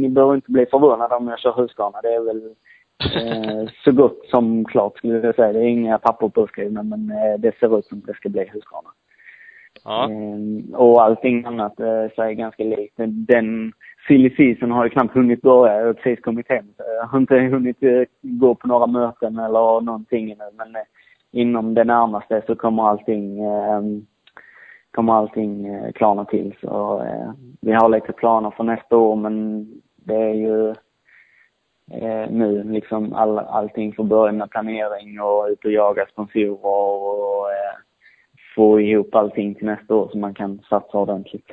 ni behöver inte bli förvånade om jag kör Husqvarna. Det är väl eh, så gott som klart skulle jag säga. Det är inga papper påskrivna men eh, det ser ut som det ska bli Husqvarna. Ja. Eh, och allting annat eh, så är ganska likt. Den silly season har ju knappt hunnit börja. Jag har precis kommit hem. Så Jag har inte hunnit eh, gå på några möten eller någonting ännu. Men eh, inom det närmaste så kommer allting ehm, kommer allting eh, klarna till. Så vi har lite planer för nästa år men det är ju eh, nu liksom all, allting får börja med planering och ut och jaga sponsorer och eh, få ihop allting till nästa år så man kan satsa ordentligt.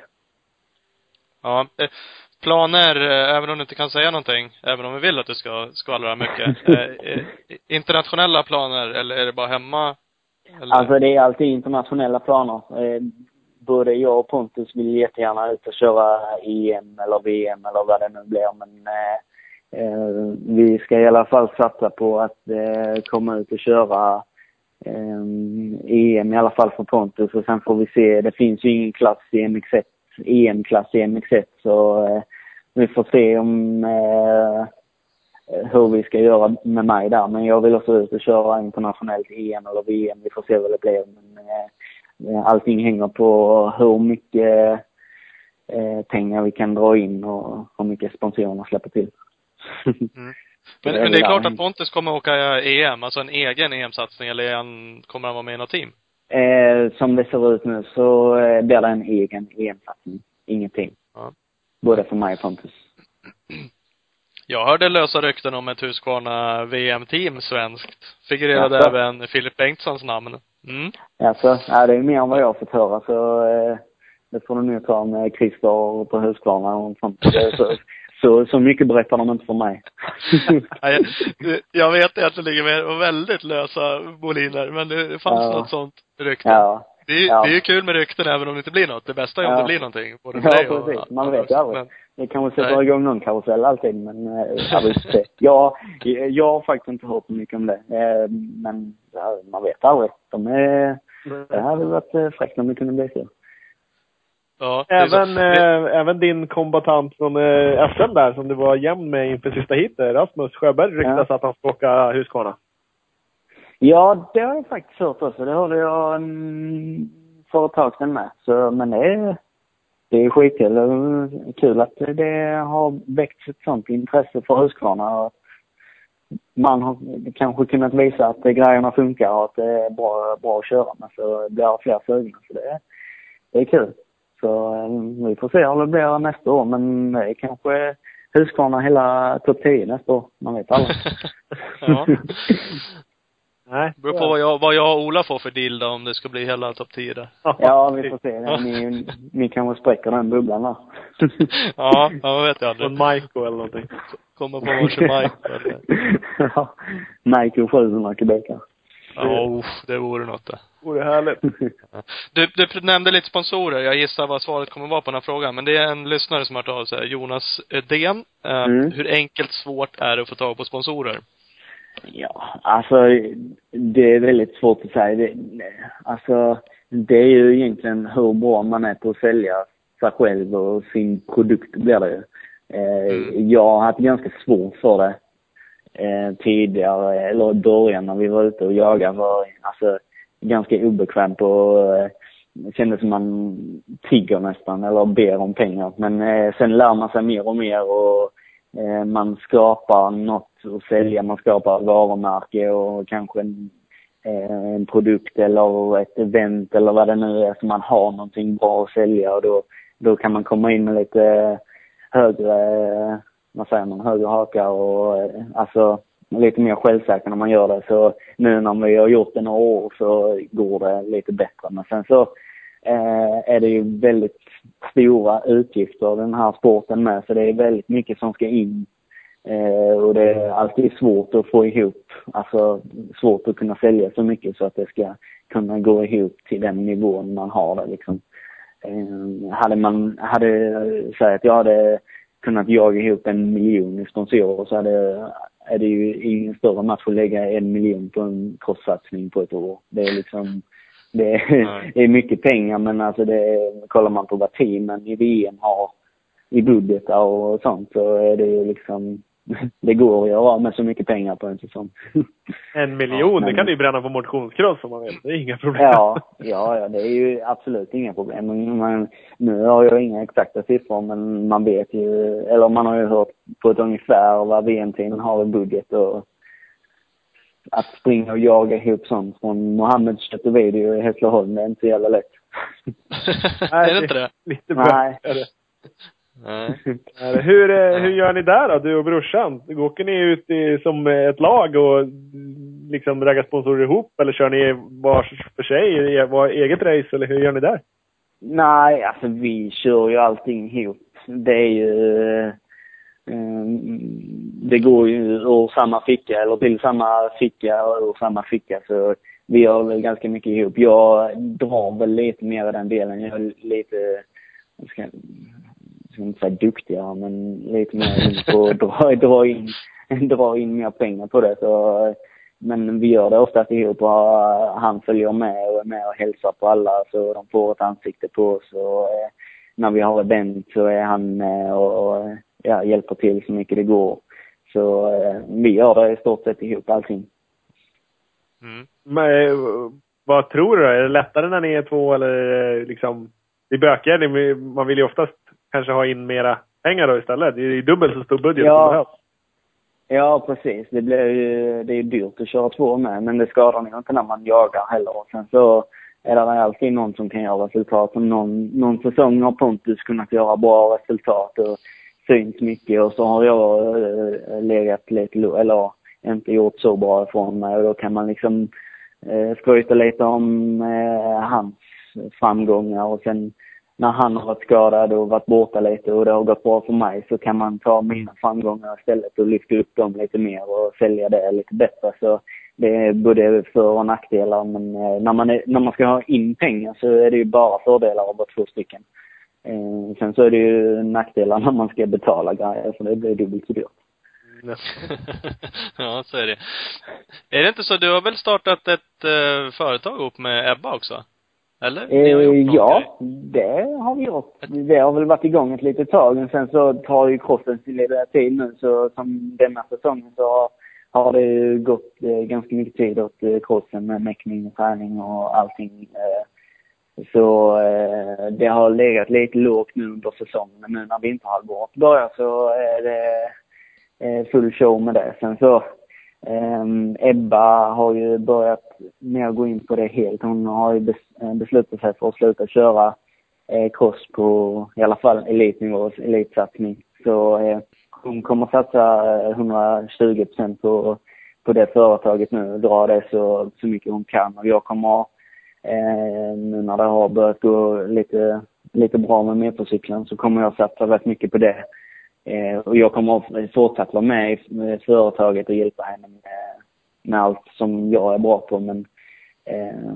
Ja. Planer, eh, även om du inte kan säga någonting, även om vi vill att du ska skvallra mycket. Eh, eh, internationella planer, eller är det bara hemma? Eller? Alltså det är alltid internationella planer. Både jag och Pontus vill jättegärna ut och köra EM eller VM eller vad det nu blir. Men eh, vi ska i alla fall satsa på att eh, komma ut och köra eh, EM i alla fall för Pontus och sen får vi se. Det finns ju ingen klass i MX1, EM-klass i MX1 så eh, vi får se om eh, hur vi ska göra med mig där. Men jag vill också ut och köra internationellt EM eller VM. Vi får se vad det blir. Men eh, allting hänger på hur mycket eh, pengar vi kan dra in och hur mycket sponsorerna släpper till. Mm. Men, men det är klart att Pontus kommer åka EM, alltså en egen EM-satsning, eller han, kommer han vara med i något team? Eh, som det ser ut nu så eh, blir det en egen EM-satsning. Ingenting. Ja. Både för mig och Pontus. Jag hörde lösa rykten om ett Husqvarna VM-team svenskt. Figurerade Jaså? även Filip Bengtssons namn. Mm. Alltså, ja, det är mer än vad jag har fått höra så eh, det får du nog ta med Christer på Husqvarna och sånt. Så, så, så mycket berättar de inte för mig. Jag- vet att det ligger med väldigt lösa boliner, men det fanns Ja. något sånt rykte. ja. Det, är, Ja. det är ju kul med rykten även om det inte blir något. Det bästa är om Ja. det blir någonting. Både Ja, dig och precis. Man vet ju aldrig. Men, Det kanske sätter Nej. igång någon karusell alltid, men eh, jag vet inte. Jag, jag har faktiskt inte hört mycket om det. Eh, Men ja, man vet aldrig. De är, det hade varit eh, fräckt om det kunde bli så. Ja. Även, eh, även din kombatant från eh, SM där, som du var jämn med inför sista heatet, Rasmus Sjöberg, ryktas att han ska åka Husqvarna. Ja, det har jag faktiskt hört också. Det hörde jag mm, för ett tag sedan med. Så, men det är, det är skitkul. Kul att det har väckts ett sånt intresse för Husqvarna. Och man har kanske kunnat visa att grejerna funkar och att det är bra, bra att köra med. Så det blir fler sugna. Så det, det är kul. Så eh, vi får se hur det blir nästa år. Men det är kanske Husqvarna hela topp 10 nästa år. Man vet aldrig. Ja. Nej. beror på vad jag, vad jag och Ola får för deal då, om det ska bli hela topp 10 där. Ja, vi får se. Ni, ni kanske spräcker den bubblan där. Ja, ja, man vet jag aldrig. Från Maiko eller någonting. Kommer på varsin mic eller... ja. Nike 700 kubikar. Ja, uff, det vore något det. Vore härligt. Du, du nämnde lite sponsorer. Jag gissar vad svaret kommer vara på den här frågan. Men det är en lyssnare som har hört av sig. Jonas Edén. Eh, Mm. Hur enkelt svårt är det att få tag på sponsorer? Ja, alltså det är väldigt svårt att säga. Det, alltså, det är ju egentligen hur bra man är på att sälja sig själv och sin produkt blir det ju. Eh, Jag har haft ganska svårt för det eh, tidigare, eller i början när vi var ute och jagade var alltså ganska obekvämt och eh, kändes som man tigger nästan eller ber om pengar. Men eh, sen lär man sig mer och mer och eh, man skapar något att sälja. Man skapar ett varumärke och kanske en, eh, en produkt eller ett event eller vad det nu är. Så man har någonting bra att sälja och då, då kan man komma in med lite högre, eh, vad säger man, högre hakar och eh, alltså lite mer självsäker när man gör det. Så nu när vi har gjort det några år så går det lite bättre. Men sen så eh, är det ju väldigt stora utgifter den här sporten med. Så det är väldigt mycket som ska in. Eh, och det är alltid svårt att få ihop, alltså svårt att kunna sälja så mycket så att det ska kunna gå ihop till den nivån man har det liksom. Eh, hade man, hade, säg att jag hade kunnat jaga ihop en miljon i sponsorer så hade, är det ju ingen större match att lägga en miljon på en crosssatsning på ett år. Det är liksom, det är, det är mycket pengar men alltså det, kollar man på vad teamen i VM har i budgetar och sånt så är det ju liksom, det går att göra av med så mycket pengar på en säsong. En miljon, Ja, det kan du ju bränna på motionskross om man vill. Det är inga problem. Ja, ja, ja, det är ju absolut inga problem. Men nu har jag inga exakta siffror, men man vet ju, eller man har ju hört på ett ungefär vad VM-teamen har i budget och att springa och jaga ihop sånt från Mohammeds kött och video i Hässleholm, det är inte så jävla lätt. är det inte det? Lite Nej. bra. Är det. Nej. Hur, eh, hur gör ni där då, du och brorsan? Åker ni ut i, som ett lag och liksom raggar sponsorer ihop eller kör ni var för sig, i- var eget race eller hur gör ni där? Nej, alltså vi kör ju allting ihop. Det är ju... eh, det går ju ur samma ficka, eller till samma ficka och ur samma ficka. Så vi gör väl ganska mycket ihop. Jag drar väl lite mer i den delen. Jag är lite, jag ska, ska inte säga duktigare, men liksom lite mer in på att dra, dra, in, dra in mer pengar på det. Så, men vi gör det oftast ihop och han följer med och är med och hälsar på alla så de får ett ansikte på oss. Och, eh, när vi har event så är han med och, och ja, hjälper till så mycket det går. Så eh, vi gör det i stort sett ihop allting. Mm. Men, eh, vad tror du då? Är det lättare när ni är två eller eh, liksom, det är bökigare? Man vill ju oftast kanske ha in mera pengar då istället. Det är ju dubbelt så stor budget Ja. som behövs. Ja, precis. Det blir ju, det är ju dyrt att köra två med, men det skadar nog inte när man jagar heller. Och sen så är det alltid någon som kan göra resultat. Som någon, någon säsong har Pontus kunnat göra bra resultat och syns mycket och så har jag eh, legat lite, eller inte gjort så bra ifrån mig och då kan man liksom eh, skryta lite om eh, hans framgångar och sen när han har varit skadad och varit borta lite och det har gått bra för mig så kan man ta mina framgångar istället och lyfta upp dem lite mer och sälja det lite bättre. Så det är både för och nackdelar men eh, när man, är, när man ska ha in pengar så är det ju bara fördelar av att två stycken. Eh, sen så är det ju nackdelar när man ska betala grejer Så det blir dubbelt så dyrt. ja, så är det. Är det inte så, du har väl startat ett eh, företag ihop med Ebba också? Eller? Eh, ja, det har vi gjort. Det har väl varit igång ett litet tag, men sen så tar ju crossen sin lilla tid nu. Så som denna säsongen så har det ju gått eh, ganska mycket tid åt eh, crossen med mäckning och träning och allting. Eh, så eh, det har legat lite lågt nu under säsongen. Men nu när vinterhalvåret börjar så är det eh, full show med det. Sen så Ehm, Ebba har ju börjat mer gå in på det helt. Hon har ju bes- eh, beslutat sig för att sluta köra eh, cross på i alla fall elitnivå, elitsatsning. Så eh, hon kommer satsa eh, 120 procent på, på det företaget nu och dra det så, så mycket hon kan. Och jag kommer, eh, nu när det har börjat gå lite, lite bra med motorcykeln så kommer jag satsa rätt mycket på det. Eh, och jag kommer att fortsatt vara med i företaget och hjälpa henne med, med allt som jag är bra på. Men eh,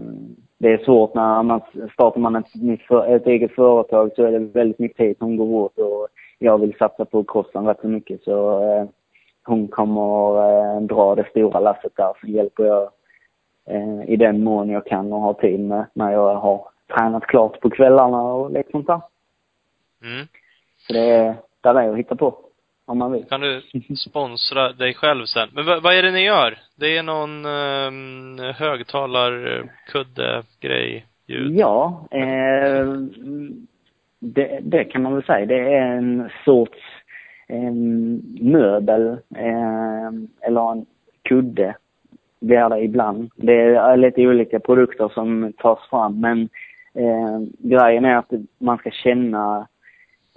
det är svårt när man startar man ett, nytt för, ett eget företag så är det väldigt mycket tid som går åt och jag vill satsa på crossen rätt så mycket. Så eh, hon kommer eh, dra det stora lasset där. Så hjälper jag eh, i den mån jag kan och har tid med när jag har tränat klart på kvällarna och lite sånt där. Mm. Så det är, där är att hitta på. Om man vill. Kan du sponsra dig själv sen? Men vad, är det ni gör? Det är någon um, högtalarkudde-grej, ljud? Ja, eh, det, det kan man väl säga. Det är en sorts eh, möbel eh, eller en kudde blir det ibland. Det är lite olika produkter som tas fram men eh, grejen är att man ska känna eh,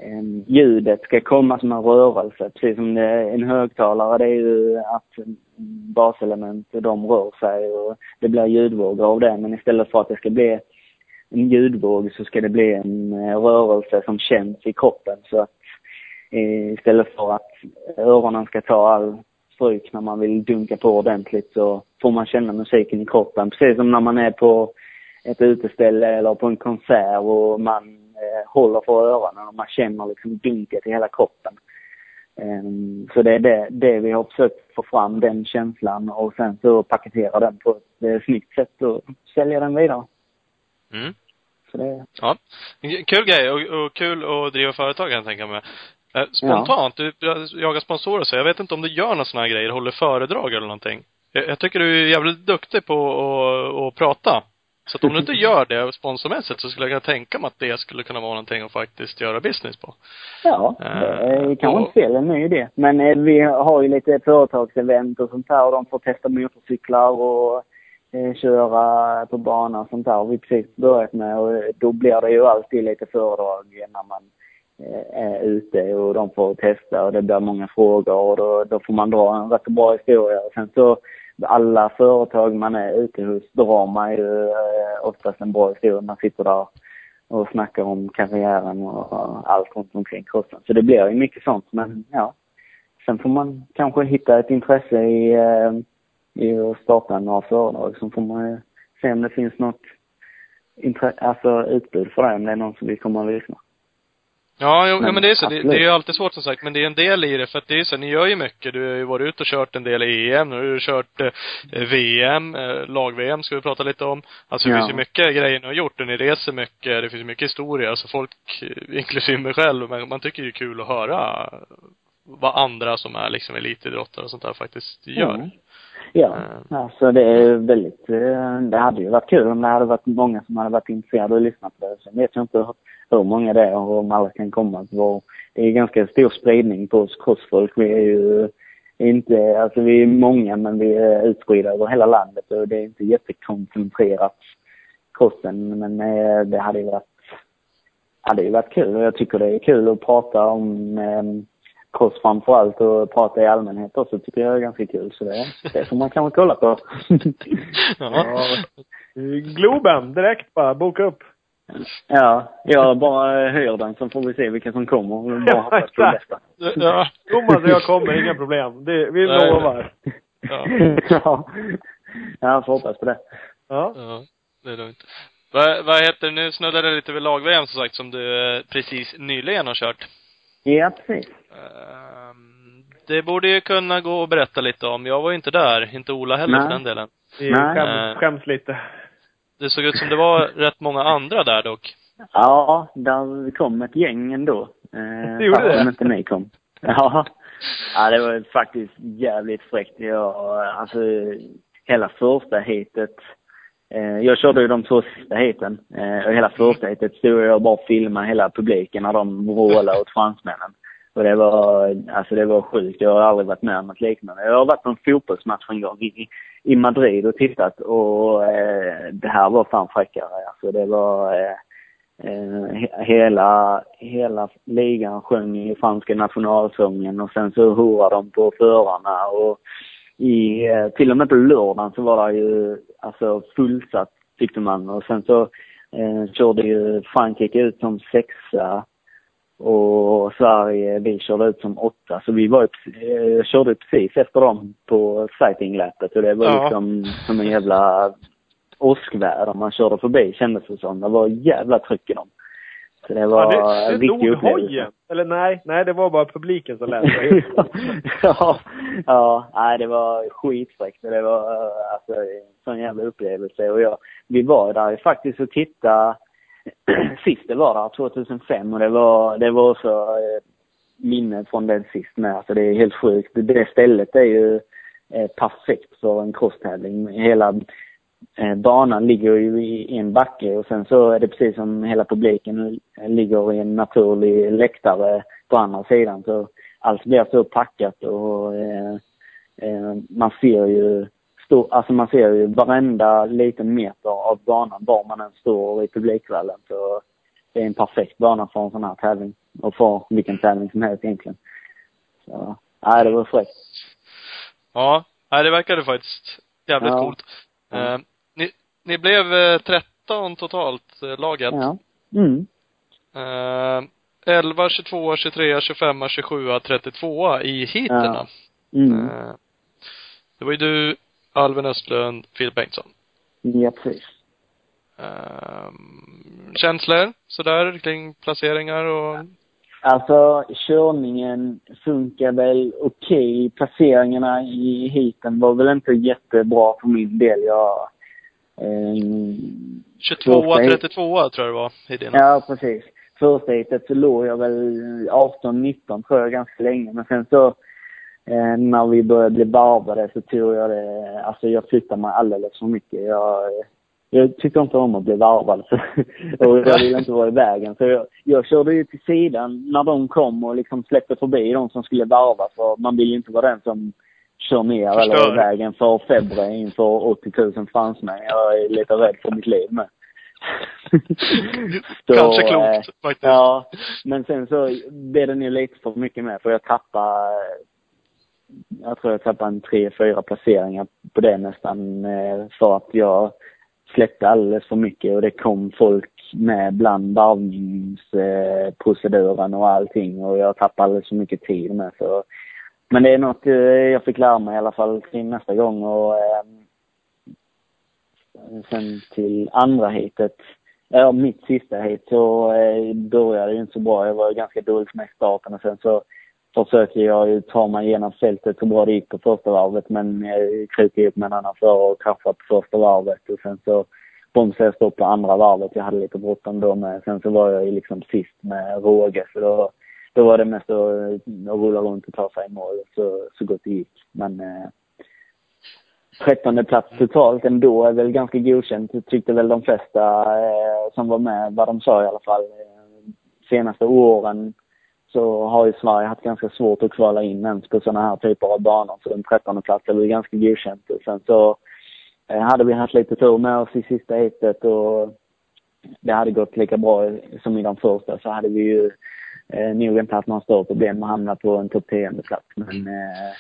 Ehm, ljudet ska komma som en rörelse. Precis som det, en högtalare det är ju att baselement de rör sig och det blir ljudvågor av det. Men istället för att det ska bli en ljudvåg så ska det bli en eh, rörelse som känns i kroppen. Så att eh, istället för att öronen ska ta all stryk när man vill dunka på ordentligt så får man känna musiken i kroppen. Precis som när man är på ett uteställe eller på en konsert och man håller för öronen och man känner liksom dunket i hela kroppen. Um, så det är det, det vi har försökt få fram, den känslan och sen så paketera den på ett eh, snyggt sätt och sälja den vidare. Mm. Så det, Ja. Kul grej och, och kul att driva företag kan jag tänka mig. Eh, Spontant, du jagar sponsorer så jag vet inte om du gör några sådana här grejer, håller föredrag eller någonting. Jag, jag tycker du är jävligt duktig på att, att prata. Så att om du inte gör det sponsormässigt så skulle jag kunna tänka mig att det skulle kunna vara någonting att faktiskt göra business på. Ja, det är kanske inte fel, en ny idé. Men eh, vi har ju lite företagsevent och sånt här och de får testa motorcyklar och eh, köra på bana och sånt där vi precis börjat med och då blir det ju alltid lite föredrag när man eh, är ute och de får testa och det blir många frågor och då, då får man dra en rätt bra historia. Och sen så alla företag man är ute hos drar man ju eh, oftast en bra historia. Man sitter där och snackar om karriären och allt runt omkring crossen. Så det blir ju mycket sånt men ja. Sen får man kanske hitta ett intresse i, eh, i att starta några företag. sen får man ju se om det finns något intre- alltså utbud för det, om det är någon som vill komma och lyssna. Ja, jo, Men ja, men det är så. Det, det är ju alltid svårt som sagt, men det är en del i det. För att det är så, ni gör ju mycket. Du har ju varit ute och kört en del EM, nu har du kört eh, VM, eh, lag-VM ska vi prata lite om. Alltså det Ja. finns ju mycket grejer ni har gjort och ni reser mycket. Det finns ju mycket historia. Alltså folk, eh, inklusive mig själv, men man tycker det är kul att höra vad andra som är liksom elitidrottare och sånt där faktiskt gör. Mm. Ja, eh, alltså det är väldigt, eh, det hade ju varit kul om det hade varit många som hade varit intresserade och lyssnat på det. Sen vet jag inte hur, många det är och om alla kan komma. Det är ganska stor spridning på oss crossfolk. Vi är ju inte, alltså vi är många men vi är utspridda över hela landet och det är inte jättekoncentrerat crossen men eh, det hade ju varit, hade ju varit kul och jag tycker det är kul att prata om eh, cross framför allt och prata i allmänhet också tycker jag är ganska kul. Så det, det får man kanske kolla på. Ja. Globen, direkt bara. Boka upp. ja, jag bara hyr den så får vi se vilka som kommer. Och bara hoppas på det bästa. Ja. Thomas och jag kommer, inga problem. Det, vi Nej. lovar. Ja. ja. Jag får hoppas på det. Ja. Ja, det är lugnt. Vad, vad heter det? Nu snuddade lite vid lag-VM som sagt, som du eh, precis nyligen har kört. Ja, precis. Ehm, det borde ju kunna gå att berätta lite om. Jag var ju inte där, inte Ola heller Nej. för den delen. Vi Nej. skäms, skäms lite. Det såg ut som det var rätt många andra där dock. Ja, där kom ett gäng ändå. Eh, Det gjorde fast det? Om inte ni kom. Ja. Ja, det var faktiskt jävligt fräckt. Jag, alltså, hela första heatet. Eh, jag körde ju de två sista heaten. Eh, och hela första heatet stod jag och bara filmade hela publiken när de vrålade åt fransmännen. Och det var, alltså det var sjukt. Jag har aldrig varit med om något liknande. Jag har varit på en fotbollsmatch en gång i, i Madrid och tittat och eh, det här var fan fräckare. Alltså det var, eh, Eh, hela, hela ligan sjöng i franska nationalsången och sen så hurrade de på förarna och i, eh, till och med på lördagen så var det ju alltså fullsatt tyckte man och sen så eh, körde ju Frankrike ut som sexa och Sverige, vi körde ut som åtta. Så vi var eh, körde precis efter dem på sightinglappet och det var Ja. liksom som en jävla åskväder man körde förbi kändes det som. Det var jävla tryck i dem. Så det var Ja, det, en viktig upplevelse. hojen. Eller nej, nej det var bara publiken som lät ja, ja, nej det var skitfräckt. Det var alltså en sån jävla upplevelse. Och jag, vi var där faktiskt och tittade sist det var där, 2005 och det var, det var också eh, minne från den sist med. Alltså det är helt sjukt. Det stället är ju eh, perfekt för en crosstävling. Hela banan ligger ju i en backe och sen så är det precis som hela publiken ligger i en naturlig läktare på andra sidan. Så allt blir så packat och eh, eh, man ser ju stor, alltså man ser ju varenda liten meter av banan var man än står i publikvallen. Så det är en perfekt bana för en sån här tävling. Och för vilken tävling som helst egentligen. Så, nej det var fräckt. Ja, nej det verkade faktiskt jävligt Ja. coolt. Eh, ni, ni blev eh, 13 totalt, eh, laget. Ja. Mm. Eh, 11, 22, 23, 25, 27, 32 i heaterna. Mm. Eh, det var ju du, Alvin Östlund, Filip Bengtsson. Ja, precis. Eh, känslor sådär kring placeringar och Alltså körningen funkar väl okej. Placeringarna i heaten var väl inte jättebra för min del. Jag... ehm, 22, Första hit- 32 tror jag det var i din. Ja, precis. Första heatet så låg jag väl 18-19 tror jag ganska länge. Men sen så eh, när vi började bli varvade så tror jag det, alltså jag flyttade mig alldeles för mycket. Jag, jag tycker inte om att bli varvad så, och jag vill inte vara i vägen. Så jag, jag körde ju till sidan när de kom och liksom släppte förbi de som skulle varva för man vill ju inte vara den som kör ner eller Förstör. i vägen för Febre inför 80 000 fransmän. Jag är lite rädd för mitt liv med. Så, Kanske eh, klokt faktiskt. Ja, men sen så blev det nog lite för mycket med för jag tappade, jag tror jag tappade en tre, fyra placeringar på det nästan eh, för att jag släppte alldeles för mycket och det kom folk med bland varvningsproceduren och allting och jag tappade alldeles för mycket tid med så. Men det är något eh, jag fick lära mig i alla fall till nästa gång och eh, sen till andra heatet Ja, mitt sista hit så eh, började det inte så bra. Jag var ganska dålig med i starten och sen så försökte jag ju ta mig igenom fältet så bra det gick på första varvet men jag krokade upp med en annan förare och kraschade på första varvet och sen så bromsade jag stopp på andra varvet. Jag hade lite bråttom då med. Sen så var jag ju liksom sist med råge så då, då var det mest att, att rulla runt och ta sig i mål så, så gott det gick. Men eh, trettonde plats totalt ändå är väl ganska godkänt. Det tyckte väl de flesta eh, som var med vad de sa i alla fall. Eh, senaste åren så har ju Sverige haft ganska svårt att kvala in ens på sådana här typer av banor. Så en trettonde plats är ganska godkänt. Sen så eh, hade vi haft lite tur med oss i sista heatet och det hade gått lika bra som i de första så hade vi ju eh, nog inte haft några större problem att hamna på en topp 10 plats. Men eh,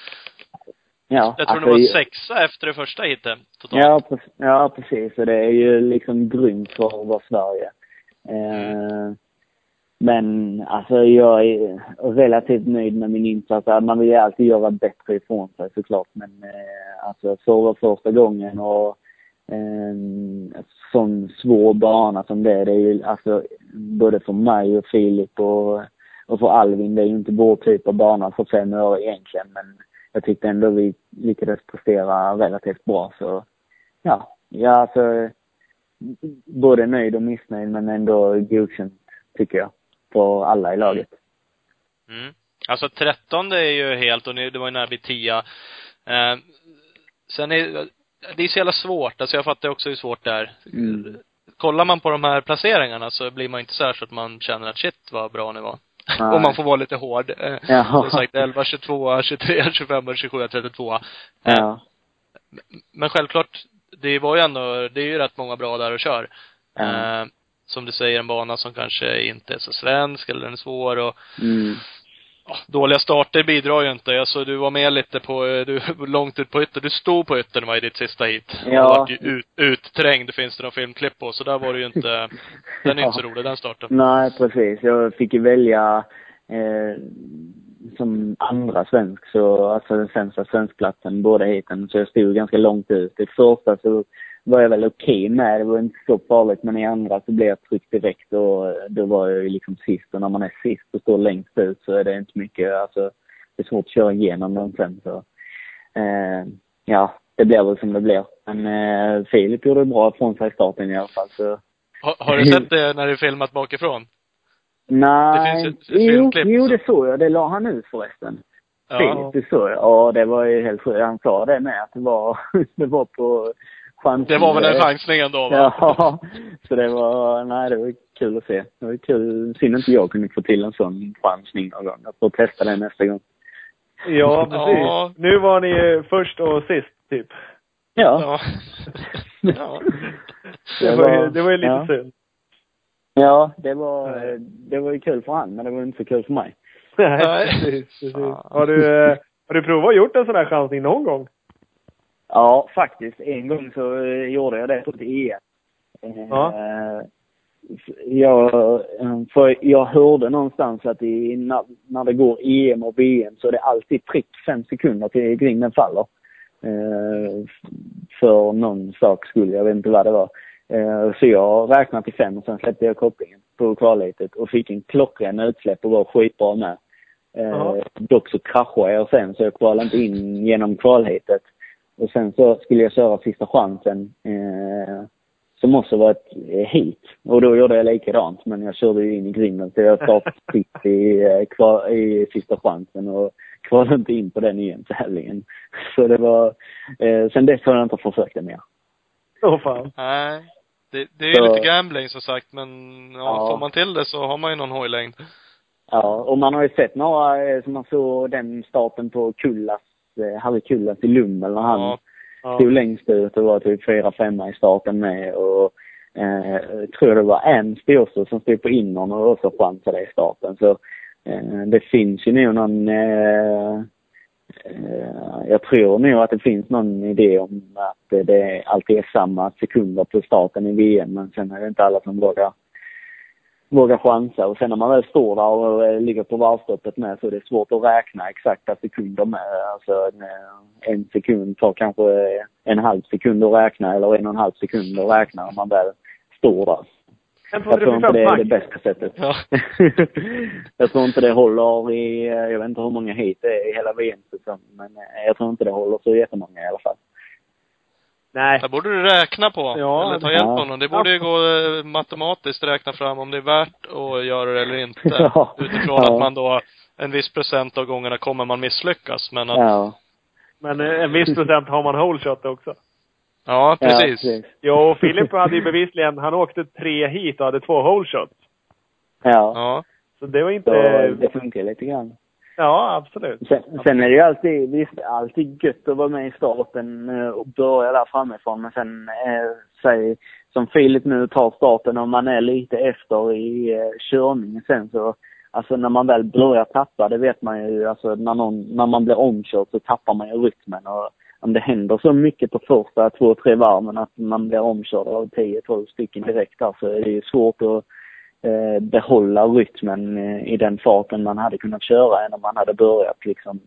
ja. Jag tror alltså, det var sexa efter det första hitet totalt. Ja, pre- ja, precis. Och det är ju liksom grymt för att vara Sverige. Eh, men alltså jag är relativt nöjd med min insats. Man vill ju alltid göra bättre ifrån sig såklart. Men eh, alltså för att första gången och eh, en sån svår bana som det är. Det är ju alltså både för mig och Filip och, och för Alvin. Det är ju inte vår typ av bana för fem år egentligen. Men jag tyckte ändå vi lyckades prestera relativt bra. Så ja, ja alltså både nöjd och missnöjd men ändå godkänt tycker jag. För alla i laget. Mm. Alltså 13 är ju helt, och ni- det var ju nära vid 10. Eh, sen är det är så jävla svårt, alltså jag fattar också hur svårt det är. Mm. Kollar man på de här placeringarna så blir man inte så här så att man känner att shit vad bra ni var. Om man får vara lite hård. Eh, Ja. Som sagt 11, 22, 23, 25, 27, 32. Ja. Men självklart, det var ju ändå, det är ju rätt många bra där och kör. Ja. Som du säger, en bana som kanske inte är så svensk eller den är svår och Mm. ja, dåliga starter bidrar ju inte. Alltså du var med lite på, eh, du långt ut på ytter. Du stod på yttern var i ditt sista hit. Ja. Och vart ju ut, utträngd, finns det någon filmklipp på. Så där var det ju inte, den är inte så rolig den starten. Nej, precis. Jag fick ju välja eh, som andra svensk, så alltså den sämsta svenskplatsen båda heaten. Så jag stod ganska långt ut. I första så var jag väl okej med. Det var inte så farligt. Men i andra så blev jag tryckt direkt och då var jag ju liksom sist. Och när man är sist och står längst ut så är det inte mycket, alltså det är svårt att köra igenom dem sen så. Eh, ja, det blir väl som det blir. Men eh, Filip gjorde bra ifrån sig i starten i alla fall så Har, har du sett det när är filmat bakifrån? Nej. Det finns ju ett jo, jo, så. det såg jag. Det la han ut förresten. Ja. Filip, det såg jag. Ja, det var ju helt sjukt. Han sa det med att det var, det var på chans. Det var väl en chansning ändå va? Ja, så det var, nej det var kul att se. Det var kul. Synd inte jag kunde få till en sån chansning någon gång. Jag får testa det nästa gång. Ja, precis. Ja. Nu var ni ju först och sist, typ. Ja. Ja. ja. Det var ju, det var ju lite ja. synd. Ja, det var, det var ju kul för han, men det var inte så kul för mig. Nej, precis. precis. Har du, eh, har du provat att gjort en sån här chansning någon gång? Ja, faktiskt. En gång så eh, gjorde jag det på ett EM. Eh, Ja. Jag, eh, för jag hörde någonstans att i, när, när det går EM och VM så är det alltid prick fem sekunder till grinden faller. Eh, för någon sak skull, jag vet inte vad det var. Eh, så jag räknade till fem och sen släppte jag kopplingen på kvalhetet och fick en klockren utsläpp och var skitbra med. Eh, dock så kraschade jag sen så jag kvalade inte in genom kvalhetet. Och sen så skulle jag köra sista chansen. Eh, som också var ett eh, hit. Och då gjorde jag likadant. Men jag körde ju in i grinden så jag startade sist i, eh, kvar, i sista chansen och kvalade inte in på den EM-tävlingen. Så det var, eh, sen dess har jag inte försökt det mer. Åh fan. Nej. Det, det är ju Så- lite gambling som sagt, men ja, Ja. får man till det så har man ju någon hojlängd. Ja, och man har ju sett några, eh, som man såg den starten på Kullas, Harry Kullas i Lummel när han Ja. Ja. stod längst ut och var typ fyra, femma i starten med och eh, tror det var Ernst också som stod på innern och också chansade i starten. Så eh, det finns ju nog någon, eh, eh, jag tror nog att det finns någon idé om att eh, det alltid är samma sekunder på starten i VM men sen är det inte alla som vågar våga chansa. Och sen när man väl står där och eh, ligger på varvstoppet med så är det svårt att räkna exakta sekunder med. Alltså en, eh, en sekund tar kanske eh, en halv sekund att räkna eller en och en halv sekund att räkna om man väl står där. Jag tror inte det är det bästa sättet. Ja. jag tror inte det håller i, jag vet inte hur många hit det är i hela VM-säsongen, men jag tror inte det håller så jättemånga i alla fall. Nej. Det borde du räkna på. Ja, eller ta det- hjälp ja. av någon. Det borde ju gå eh, matematiskt räkna fram om det är värt att göra det eller inte. Ja. Utifrån Ja. att man då, en viss procent av gångerna kommer man misslyckas. Men att, ja, Ja. Men eh, en viss procent har man whole shot också. precis. Ja, precis. Jo, och Filip hade ju bevisligen, han åkte tre hit och hade två whole shots. Ja. Ja. Så det var Så inte... det funkar lite grann. Ja, absolut. Sen, sen är det ju alltid, visst, alltid gött att vara med i starten eh, och börja där framifrån. Men sen, eh, säg, som Filip nu tar starten och man är lite efter i eh, körningen sen så, alltså när man väl börjar tappa, det vet man ju, alltså när, någon, när man blir omkörd så tappar man ju rytmen. Och om det händer så mycket på första två, tre varven att man blir omkörd av 10-12 stycken direkt där så är det ju svårt att Eh, behålla rytmen i den farten man hade kunnat köra än om man hade börjat liksom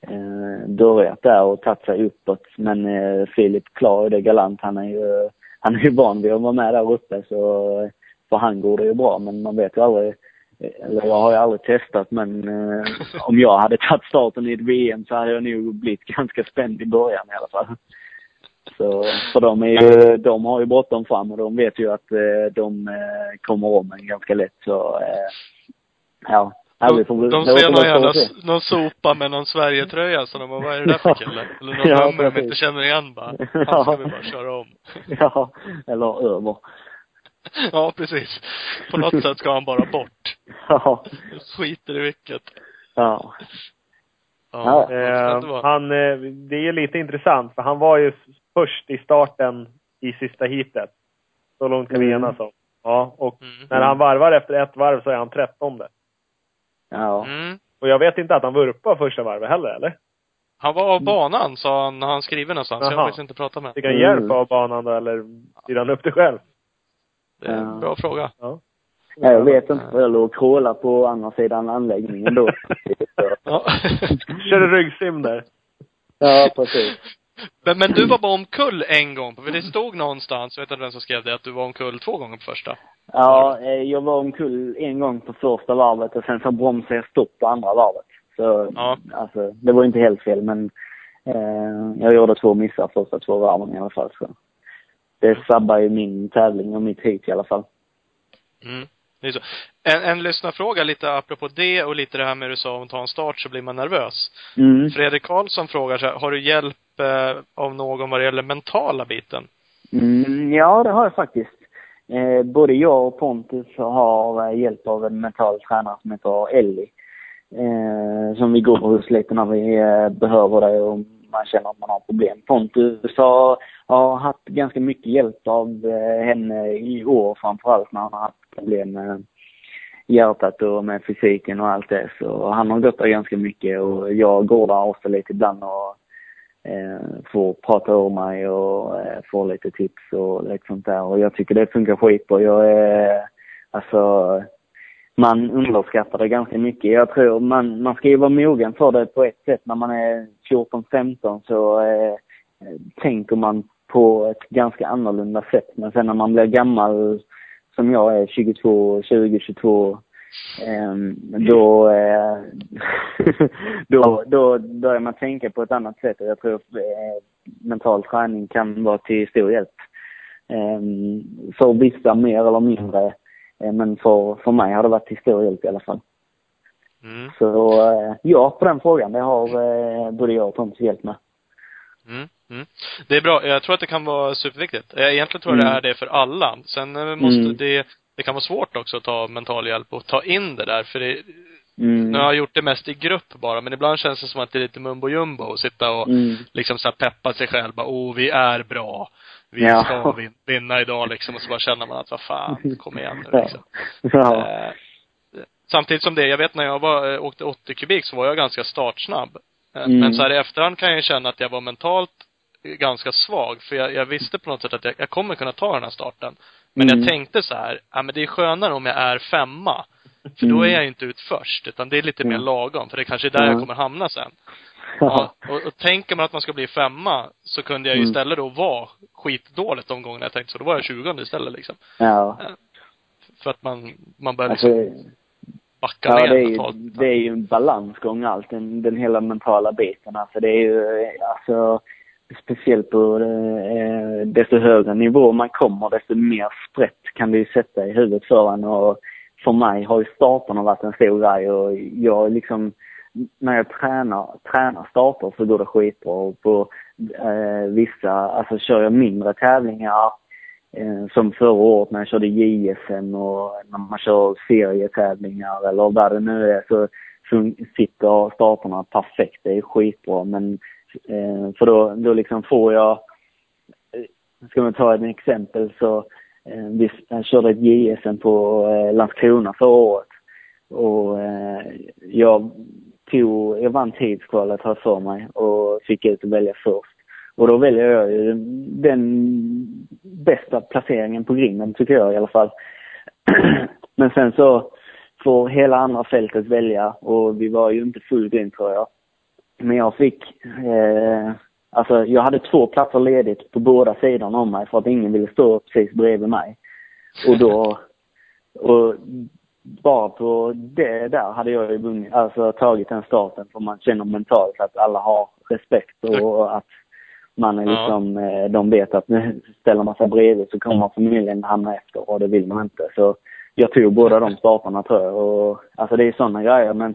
eh, börjat där och tagit sig uppåt. Men eh, Filip klarar det galant. Han är ju, han är ju van vid att vara med där uppe så för han går det ju bra men man vet ju aldrig eh, eller jag har ju aldrig testat men eh, om jag hade tagit starten i ett VM så hade jag nog blivit ganska spänd i början i alla fall. Så, för de är ju, de har ju bråttom fram och de vet ju att eh, de eh, kommer om en ganska lätt så, eh, ja. Ja, vi De, får de ser någon jävla, någon sopa med någon Sverigetröja så de bara, vad är det där för kille? Eller någon Ja, nummer de inte känner igen bara. Han ska vi bara köra om. Ja, eller över. Ja, precis. På något sätt ska han bara bort. Ja. Skiter i vilket. Ja. Ja, Eh, han, det är ju lite intressant för han var ju först i starten i sista heatet. Så långt kan vi Mm. enas om. Ja, och Mm. när han varvar efter ett varv så är han trettonde. Ja. Mm. Och jag vet inte att han vurpade första varvet heller, eller? Han var av banan, sa han, har han skrivit någonstans. Jag har faktiskt inte pratat med Fick han hjälp av banan då, eller styrde han upp det själv? Det är en Ja. bra fråga. Ja. Ja, jag vet inte. Jag låg och crawlade på andra sidan anläggningen då. Ja. Körde ryggsim där. Ja, precis. Men, men du var bara omkull en gång, för det stod någonstans, jag vet inte vem som skrev det, att du var omkull två gånger på första. Ja, eh, jag var omkull en gång på första varvet och sen så bromsade jag stopp på andra varvet. Så, Ja. alltså, det var inte helt fel men eh, jag gjorde två missar första två varven i alla fall. Så. det sabbar ju min tävling och mitt hit i alla fall. Mm. Det är så. En, en lyssnarfråga lite apropå det och lite det här med du sa om att ta en start så blir man nervös. Mm. Fredrik Karlsson frågar så här, har du hjälp eh, av någon vad det gäller mentala biten? Mm, ja, det har jag faktiskt. Eh, både jag och Pontus har eh, hjälp av en mental tränare som heter Ellie. Eh, som vi går hos lite när vi eh, behöver det och man känner att man har problem. Pontus har, har haft ganska mycket hjälp av eh, henne i år framförallt när han har haft problem med hjärtat och med fysiken och allt det. Så han har gått där ganska mycket och jag går där också lite ibland och Eh, får prata ur mig och eh, får lite tips och lite sånt där. Och jag tycker det funkar skitbra. Jag är, alltså, man underskattar det ganska mycket. Jag tror man, man ska ju vara mogen för det på ett sätt. När man är 14-15 så eh, tänker man på ett ganska annorlunda sätt. Men sen när man blir gammal, som jag är, 22, 20, 22, då, eh, då, då börjar man tänka på ett annat sätt och jag tror eh, mental träning kan vara till stor hjälp. Ehm, för vissa mer eller mindre, eh, men för, för mig har det varit till stor hjälp i alla fall. Mm. Så ja, på den frågan, det har både jag och Pontus hjälp med. Mm. Mm. Det är bra. Jag tror att det kan vara superviktigt. Egentligen tror jag Mm. det är det för alla. Sen måste Mm. det det kan vara svårt också att ta mental hjälp och ta in det där, för det, Mm. nu har jag gjort det mest i grupp bara, men ibland känns det som att det är lite mumbo jumbo och sitta och Mm. liksom så peppa sig själv bara, oh, vi är bra. Vi Ja. ska vin vinna idag liksom, och så bara känner man att, vad fan, kom igen nu liksom. Ja. Eh, samtidigt som det, jag vet när jag var, eh, åkte 80 kubik så var jag ganska startsnabb. Eh, Mm. Men så här i efterhand kan jag känna att jag var mentalt ganska svag, för jag, jag visste på något sätt att jag, jag kommer kunna ta den här starten. Men Mm. jag tänkte så här, ja men det är skönare om jag är femma. För då Mm. är jag inte ut först, utan det är lite mer Mm. lagom, för det kanske är där Ja. jag kommer hamna sen. Ja. Och, och tänker man att man ska bli femma, så kunde jag ju Mm. istället då vara skitdåligt de gångerna jag tänkte så. Då var jag 20 istället liksom. Ja. För att man, man börjar Alltså, liksom backa Ja, ner det är, ju, det är ju en balansgång allt, den, den hela mentala biten. Alltså det är ju, eh, alltså, speciellt på eh, desto högre nivå man kommer, desto mer sprätt kan det ju sätta i huvudet för en. Och för mig har ju starterna varit en stor grej och jag liksom, när jag tränar, tränar starter så går det skitbra. Och på eh, vissa, alltså kör jag mindre tävlingar eh, som förra året när jag körde JSM och när man kör serietävlingar eller vad det nu är så, så sitter starterna perfekt. Det är skitbra men eh, för då, då liksom får jag, eh, ska man ta ett exempel så eh, vi körde ett JSM på eh, Landskrona förra året och eh, jag tog, jag vann tidskvalet har jag för mig och fick ut att välja först. Och då väljer jag ju den bästa placeringen på grinden tycker jag i alla fall. Men sen så får hela andra fältet välja och vi var ju inte full grind tror jag. Men jag fick, eh, alltså jag hade två platser ledigt på båda sidorna om mig för att ingen ville stå precis bredvid mig. Och då, och bara på det där hade jag ju vunnit, alltså tagit den starten för man känner mentalt att alla har respekt och att man är Ja. liksom, eh, de vet att nu ställer man sig bredvid så kommer förmodligen hamna efter och det vill man inte. Så jag tog båda de starterna tror jag och alltså det är sådana grejer men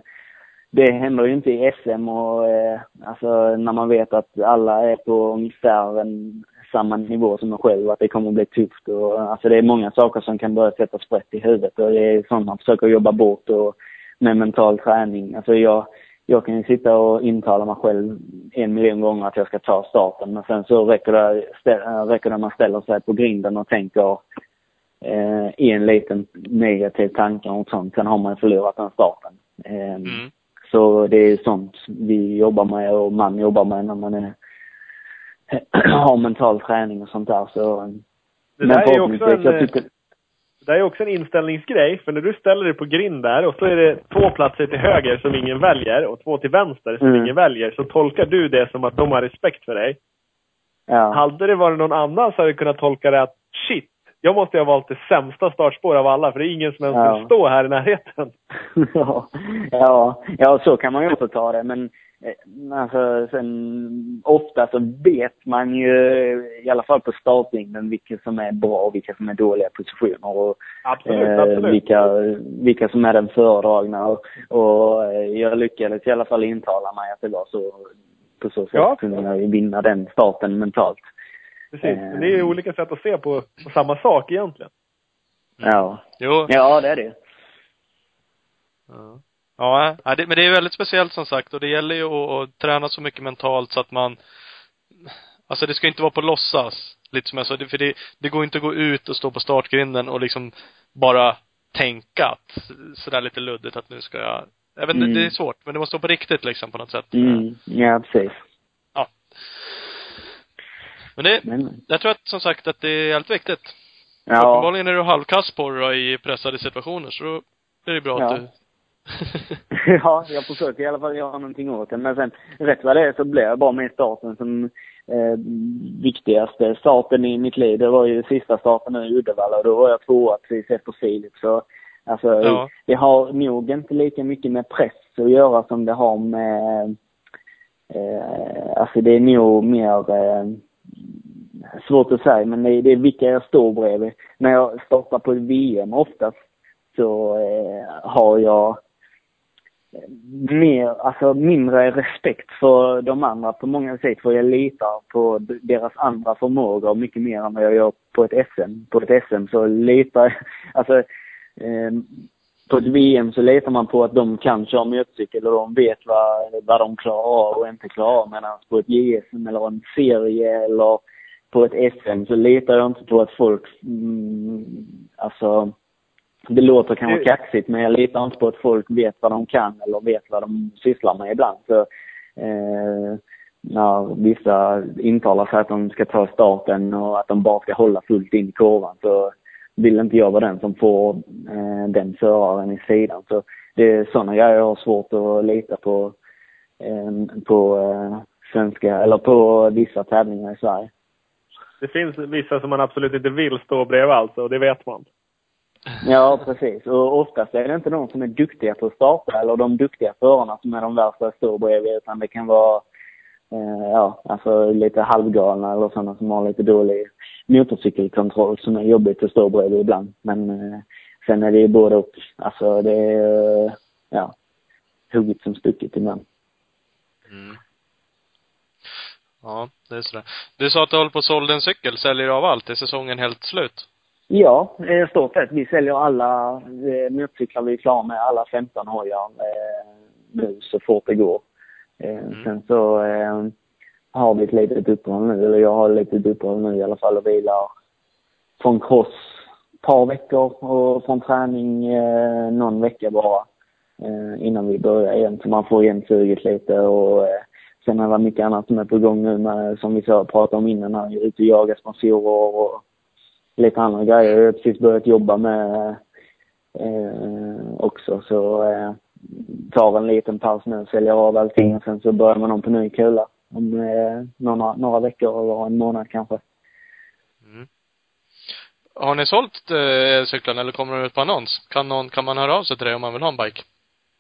det händer ju inte i SM och eh, alltså när man vet att alla är på ungefär en, samma nivå som en själv, att det kommer att bli tufft och alltså det är många saker som kan börja sätta sprätt i huvudet och det är sånt man försöker jobba bort och med mental träning. Alltså jag, jag kan ju sitta och intala mig själv en miljon gånger att jag ska ta starten men sen så räcker det, stä- eh, räcker det man ställer sig på grinden och tänker eh, en liten negativ tanke och sånt. Sen har man förlorat den starten. Eh, Mm. Så det är sånt vi jobbar med och man jobbar med när man är, har mental träning och sånt där. Så, Det där är också en, jag tycker, Det är också en inställningsgrej, för när du ställer dig på grind där och så är det två platser till höger som ingen väljer och två till vänster som Mm. ingen väljer, så tolkar du det som att de har respekt för dig. ja. Hade det varit någon annan så hade du kunnat tolka det att shit, jag måste ju ha valt det sämsta startspår av alla, för det är ingen som ens Ja. vill stå här i närheten. ja, ja, ja, så kan man ju också ta det. Men eh, alltså, sen, ofta så vet man ju, i alla fall på startlinjen, vilka som är bra och vilka som är dåliga positioner. Och, Absolut, eh, absolut. vilka, vilka som är den föredragna. Och, och eh, jag lyckades i alla fall intala mig att det var så. På så sätt Ja. ju vinna den starten mentalt. Precis. Men det är ju olika sätt att se på, på samma sak egentligen. Ja. Jo. Ja, det är det. Ja, ja men det är väldigt speciellt som sagt och det gäller ju att, att träna så mycket mentalt så att man Alltså det ska inte vara på låtsas. Lite som jag sa, det- för det, det går inte att gå ut och stå på startgrinden och liksom bara tänka att sådär lite luddigt att nu ska jag jag vet inte, Mm. det är svårt, men det måste vara på riktigt liksom på något sätt. Mm. Ja, precis. Men det, Men, jag tror att som sagt att det är helt viktigt. ja. Uppenbarligen är du halvkass på det i pressade situationer, så då är det bra Ja. att du ja, jag försöker i alla fall göra någonting åt det. Men sen, rätt vad det är så blev jag bara med starten som eh, viktigaste starten i mitt liv. Det var ju sista starten nu i Uddevalla och då var jag tvåa precis efter Filip. Så alltså, Ja. det har nog inte lika mycket med press att göra som det har med eh, alltså det är nog mer eh, svårt att säga, men det är, det är vilka jag står bredvid. När jag startar på ett VM oftast så eh, har jag eh, mer, alltså mindre respekt för de andra på många sätt. För jag litar på deras andra förmågor mycket mer än vad jag gör på ett SM. På ett SM så litar jag, alltså eh, på ett VM så litar man på att de kan köra motorcykel och de vet vad, vad de klarar av och inte klarar av. Medan på ett JSM eller en serie eller på ett SM så litar jag inte på att folk, mm, alltså det låter kanske Det- kaxigt men jag litar inte på att folk vet vad de kan eller vet vad de sysslar med ibland. Så, eh, när vissa intalar sig att de ska ta starten och att de bara ska hålla fullt in i kurvan så vill inte jag vara den som får eh, den föraren i sidan. Så det är sådana grejer jag har svårt att lita på eh, på eh, svenska, eller på vissa tävlingar i Sverige. Det finns vissa som man absolut inte vill stå bredvid alltså, och det vet man. Ja, precis. Och oftast är det inte de som är duktiga på att starta eller de duktiga förarna som är de värsta att stå bredvid utan det kan vara ja, alltså lite halvgalna eller sådana som har lite dålig motorcykelkontroll som är jobbigt att stå bredvid ibland. Men eh, sen är det ju både och. Alltså det är, eh, ja, hugget som stucket ibland. Mm. Ja, det är sådär. Du sa att du håller på att sålde en cykel. Säljer du av allt? Är säsongen helt slut? Ja, i stort sett. Vi säljer alla eh, motorcyklar vi är klara med, alla 15 hojar eh, nu så fort det går. Eh, Mm. Sen så eh, har vi ett litet uppehåll nu, eller jag har ett litet uppehåll nu i alla fall och vilar från cross ett par veckor och från träning eh, någon vecka bara eh, innan vi börjar igen. Så man får igen suget lite och eh, sen är det mycket annat som är på gång nu med, som vi så pratade om innan här, ute och jaga sponsorer och lite andra grejer. Jag har precis börjat jobba med eh, också så eh, tar en liten paus nu, säljer av allting och sen så börjar man om på ny kula om eh, några, några veckor eller en månad kanske. Mm. Har ni sålt eh, cyklarna eller kommer de ut på annons? Kan någon, kan man höra av sig till dig om man vill ha en bike?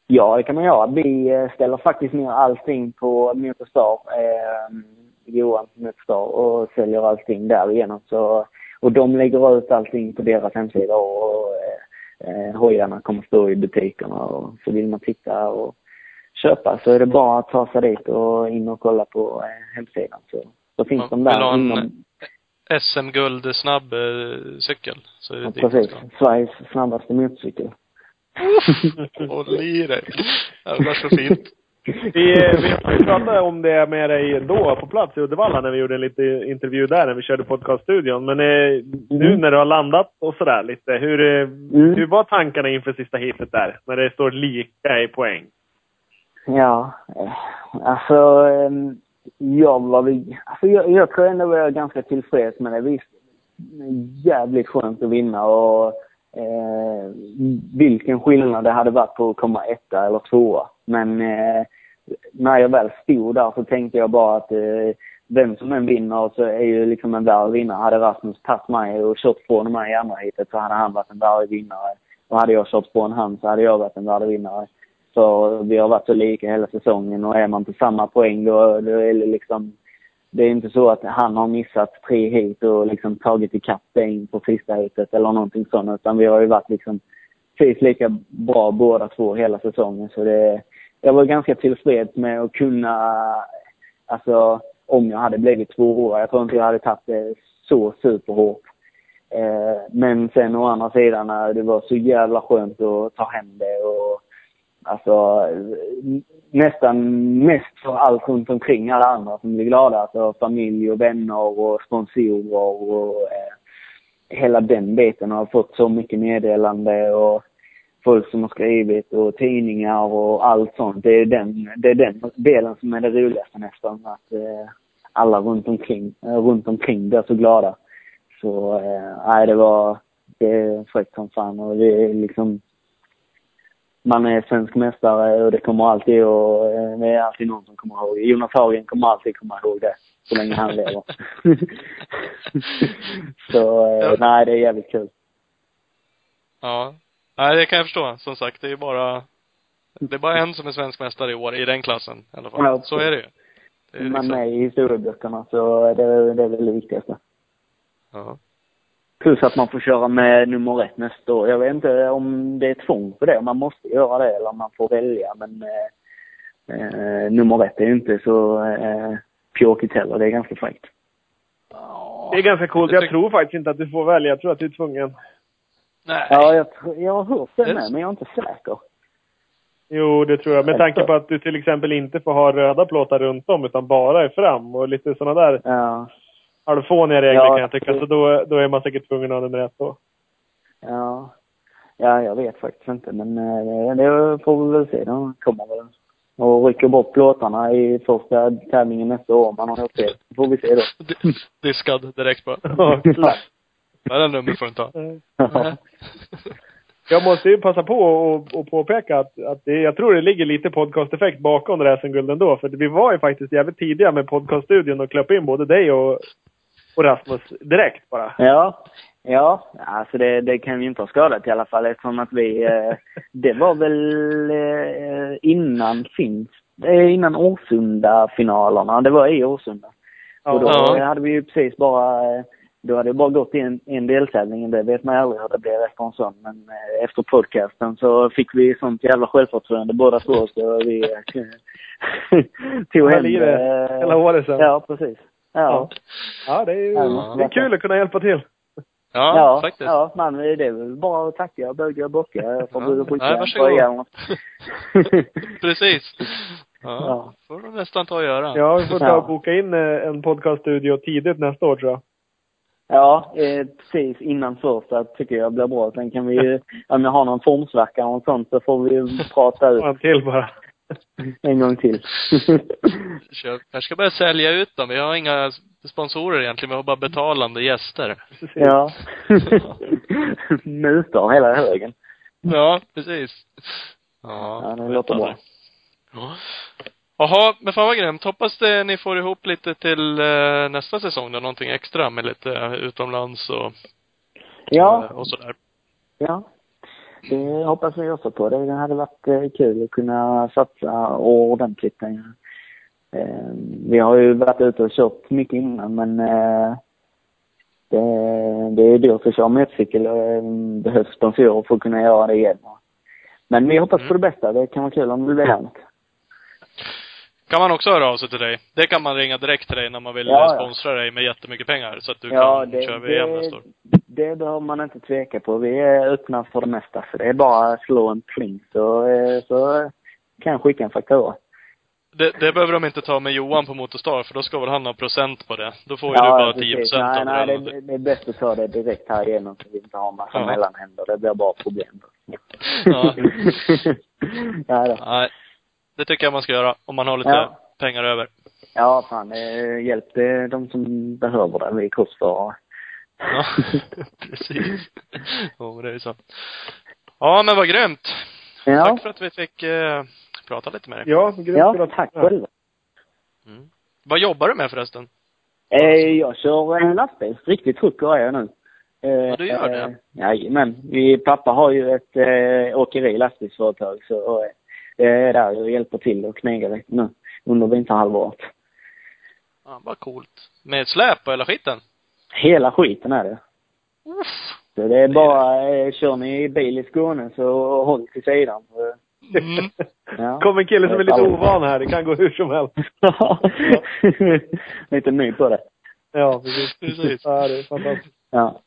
Ja, det kan man göra. Vi eh, ställer faktiskt ner allting på Motorstar, eh, Johan Motorstar, och säljer allting därigenom. Så, och de lägger ut allting på deras hemsida och eh, eh, hojarna kommer stå i butikerna. Och så vill man titta och köpa så är det bara att ta sig dit och in och kolla på eh, hemsidan. Så, så finns Ja, de vill du ha där en inom... SM-guld snabb eh, cykel. Så är det Ja, precis. Sveriges snabbaste motorcykel. Håll i dig. Jävlar så fint. Vi, vi, vi pratade om det med dig då på plats i Uddevalla när vi gjorde en liten intervju där när vi körde podcaststudion. Men eh, nu Mm. när du har landat och sådär lite, hur, eh, Mm. hur var tankarna inför sista heatet där? När det står lika i poäng. Ja, eh, alltså ehm, jag var väl, alltså jag, jag tror ändå jag är ganska tillfreds med det. Visst, jävligt skönt att vinna och eh, vilken skillnad det hade varit på att komma etta eller tvåa. Men eh, när jag väl stod där så tänkte jag bara att eh, vem som än vinner så är ju liksom en värre vinnare. Hade Rasmus tagit mig och kört från mig i andra heatet så hade han varit en värre vinnare. Och hade jag kört från honom så hade jag varit en värdig vinnare. Så vi har varit så lika hela säsongen och är man på samma poäng då, då är det liksom det är inte så att han har missat tre hit och liksom tagit ikapp dig på sista hitet eller någonting sånt. Utan vi har ju varit liksom precis lika bra båda två hela säsongen. Så det, jag var ganska tillfreds med att kunna, alltså om jag hade blivit tvåa. Jag tror inte jag hade tagit det så superhårt. Eh, men sen å andra sidan, eh, det var så jävla skönt att ta hem det och alltså nästan mest för allt runt omkring alla andra som blir glada. Alltså familj och vänner och sponsorer och eh, hela den biten. Jag har fått så mycket meddelande och folk som har skrivit och tidningar och allt sånt. Det är den, det är den delen som är det roligaste nästan. Att eh, alla runt omkring, eh, runt omkring blir så glada. Så, eh, nej det var, det är fräckt som fan och det är liksom man är svensk mästare och det kommer alltid och eh, det är alltid någon som kommer ihåg. Jonas Hagen kommer alltid komma ihåg det. Så länge han lever. så, eh, ja. nej det är jävligt kul. Ja. Nej, det kan jag förstå. Som sagt, det är ju bara, det är bara en som är svensk mästare i år i den klassen i alla fall. Ja, så är det ju. Det är Man liksom... är i historieböckerna så det, det är väl det viktigaste. Ja. Plus att man får köra med nummer ett nästa år. Jag vet inte om det är tvång på det, om man måste göra det eller om man får välja. Men eh, eh, nummer ett är ju inte så eh, pjåkigt heller. Det är ganska fräckt. Det är ganska coolt. Jag tror faktiskt inte att du får välja. Jag tror att du är tvungen. Nej. Ja, jag, jag har hört det med, men jag är inte säker. Jo, det tror jag. Med tanke på att du till exempel inte får ha röda plåtar runt om, utan bara är fram och lite sådana där. Ja halvfåniga regler ja, kan jag tycka. Så då, då är man säkert tvungen att ha nummer ett då. Ja. Ja, jag vet faktiskt inte. Men eh, det får vi väl se. De kommer väl och rycker bort plåtarna i första tävlingen nästa år om man har gjort det. får vi se då. Diskad direkt bara. Den nummer får du inte ha. Jag måste ju passa på och, och påpeka att, att det, jag tror det ligger lite podcasteffekt bakom det där SM-guld ändå. För vi var ju faktiskt jävligt tidiga med podcaststudion och klöp in både dig och, och Rasmus direkt bara. Ja. Ja, alltså det, det kan ju inte ha skadat i alla fall eftersom att vi, eh, det var väl eh, innan finns, eh, innan Årsunda-finalerna. Det var i Årsunda. Ja, och då ja. hade vi ju precis bara eh, då hade det bara gått en, en deltävling. Det vet man aldrig hur det blir efter en sån. Men eh, efter podcasten så fick vi sånt jävla självförtroende båda två. Så vi eh, tog hem det. Eh, hela året sen. Ja, precis. Ja. Ja, ja det är ju ja, det är kul att kunna hjälpa till. Ja, ja faktiskt. Ja, man, det är väl bara att tacka, böga och bocka. Får ja. skicka Nej, varsågod. Precis. Ja, ja. får du nästan ta och göra. Ja, vi får ta och boka in eh, en podcaststudio tidigt nästa år tror jag. Ja, eh, precis innan första tycker jag blir bra. Sen kan vi ju, om jag har någon formsvacka och sånt så får vi ju prata ut. En till bara. En gång till. jag ska börja sälja ut dem. Vi har inga sponsorer egentligen. Vi har bara betalande gäster. Ja. Mutor hela högen. Ja, precis. Ja, ja det låter bra. Ja. Jaha, men fan vad grymt. Hoppas det, ni får ihop lite till eh, nästa säsong då, någonting extra med lite utomlands och, ja. Eh, och sådär. Ja. Det hoppas vi också på. Det hade varit eh, kul att kunna satsa ordentligt. Eh, vi har ju varit ute och kört mycket innan men det, det är dyrt att köra motorcykel och behövs sponsorer för att kunna göra det igen. Men vi hoppas mm. på det bästa. Det kan vara kul om det blir hänt kan man också höra av sig till dig. Det kan man ringa direkt till dig när man vill ja, sponsra dig med jättemycket pengar så att du ja, kan det, köra VM det, nästa år. Det behöver man inte tveka på. Vi är öppna för det mesta. Så det är bara att slå en pling så, eh, så kan jag skicka en faktura. Det, det behöver de inte ta med Johan på Motorstar för då ska väl han ha procent på det. Då får ju ja, du bara 10 procent Nej, nej, det, det är bäst att ta det direkt här igenom så vi inte har massa ja. mellanhänder. Det blir bara problem. Ja. ja då. Nej. Det tycker jag man ska göra, om man har lite ja. pengar över. Ja, fan, det hjälper de som behöver det, vi kursförare. Ja, precis. Jo, men det är ju så. Ja, men vad grymt. Ja. Tack för att vi fick eh, prata lite med dig. Ja, grymt. Ja, tack själv. Mm. Vad jobbar du med förresten? Eh, jag kör en lastbil. Riktigt trucker är jag nu. Eh, Ja, du gör det? Eh, jajamän. Min pappa har ju ett eh, åkeri, lastbilsföretag, så det är där jag hjälper till och knegar lite nu under vinterhalvåret. Ja, vad coolt. Med släp och hela skiten? Hela skiten är det. Uff. Så det är bara, eh, kör ni bil i Skåne så håll till sidan. Mm. Ja. kom en kille som är lite ovan här. Det kan gå hur som helst. lite ny på det. Ja, precis. Precis. Ja, det är fantastiskt. Ja.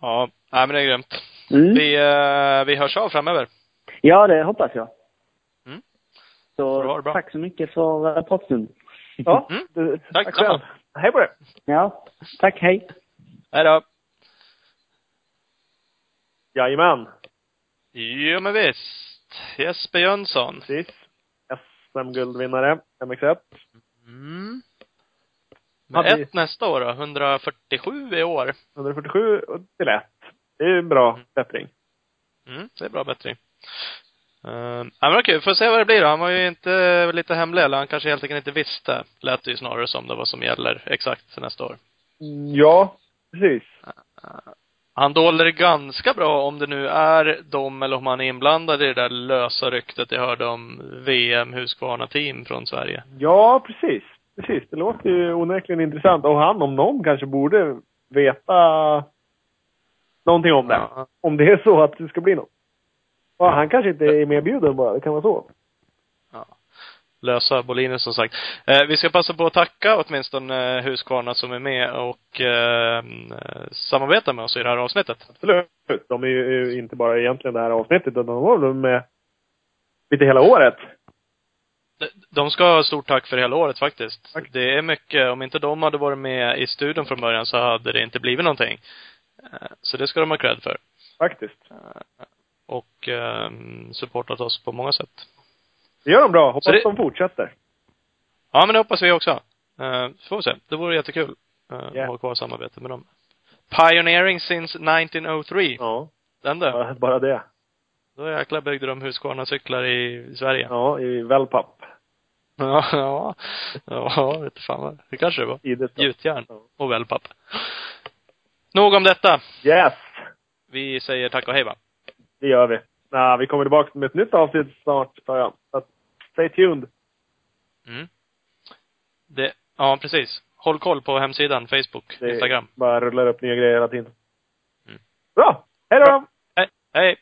Ja, nej men det är grymt. Mm. Vi, eh, vi hörs av framöver. Ja, det hoppas jag. Mm. Så tack så mycket för uh, pratstunden. Ja, Mm. du, Tack tack själv. Hej på dig. Ja, tack, hej. Hej då. Jajamän. Jo men visst. Jesper Jönsson. Precis. SM-guldvinnare, MX1. Mm. Med vi- ett nästa år då. 147 i år. 147 och till 1. Det är ju en bra bättring. Mm, det är bra bättring. Uh, ja men okej, vi får se vad det blir då. Han var ju inte lite hemlig, eller han kanske helt enkelt inte visste. Lät det ju snarare som det vad som gäller exakt för nästa år. Ja, precis. Han dolde det ganska bra om det nu är de eller om han är inblandad i det där lösa ryktet jag hörde om VM Husqvarna-team från Sverige. Ja, precis. Precis. Det låter ju onekligen intressant. Och han om någon kanske borde veta någonting om det. Ja. Om det är så att det ska bli något. Ja, han kanske inte är medbjuden bara. Det kan vara så. Ja. Lösa Bolinus som sagt. Eh, vi ska passa på att tacka åtminstone eh, Husqvarna som är med och eh, samarbetar med oss i det här avsnittet. Absolut. De är ju inte bara egentligen det här avsnittet, utan de var väl med lite hela året. De- ska ha stort tack för hela året faktiskt. Tack. Det är mycket, om inte de hade varit med i studion från början så hade det inte blivit någonting. Eh, Så det ska de ha cred för. Faktiskt. Och eh, supportat oss på många sätt. Det gör de bra. Hoppas Så det- de fortsätter. Ja, men det hoppas vi också. Eh, får vi se. Det vore jättekul. Uh, Ja. att ha kvar samarbete med dem. Pioneering since 1903. Ja, Den du. bara- bara det. Då jäklar byggde de Husqvarna-cyklar i Sverige. Ja, i wellpapp. Ja, ja. Ja, vet fan vad. Det kanske det var. Gjutjärn Ja. och wellpapp. Nog om detta. Yes! Vi säger tack och hej va? Det gör vi. Nah, vi kommer tillbaka med ett nytt avsnitt snart, sa jag. Så stay tuned. Mm. Det, ja precis. Håll koll på hemsidan, Facebook, Det Instagram. bara rullar upp nya grejer hela tiden. Mm. Bra! Hej då! Hej, hej!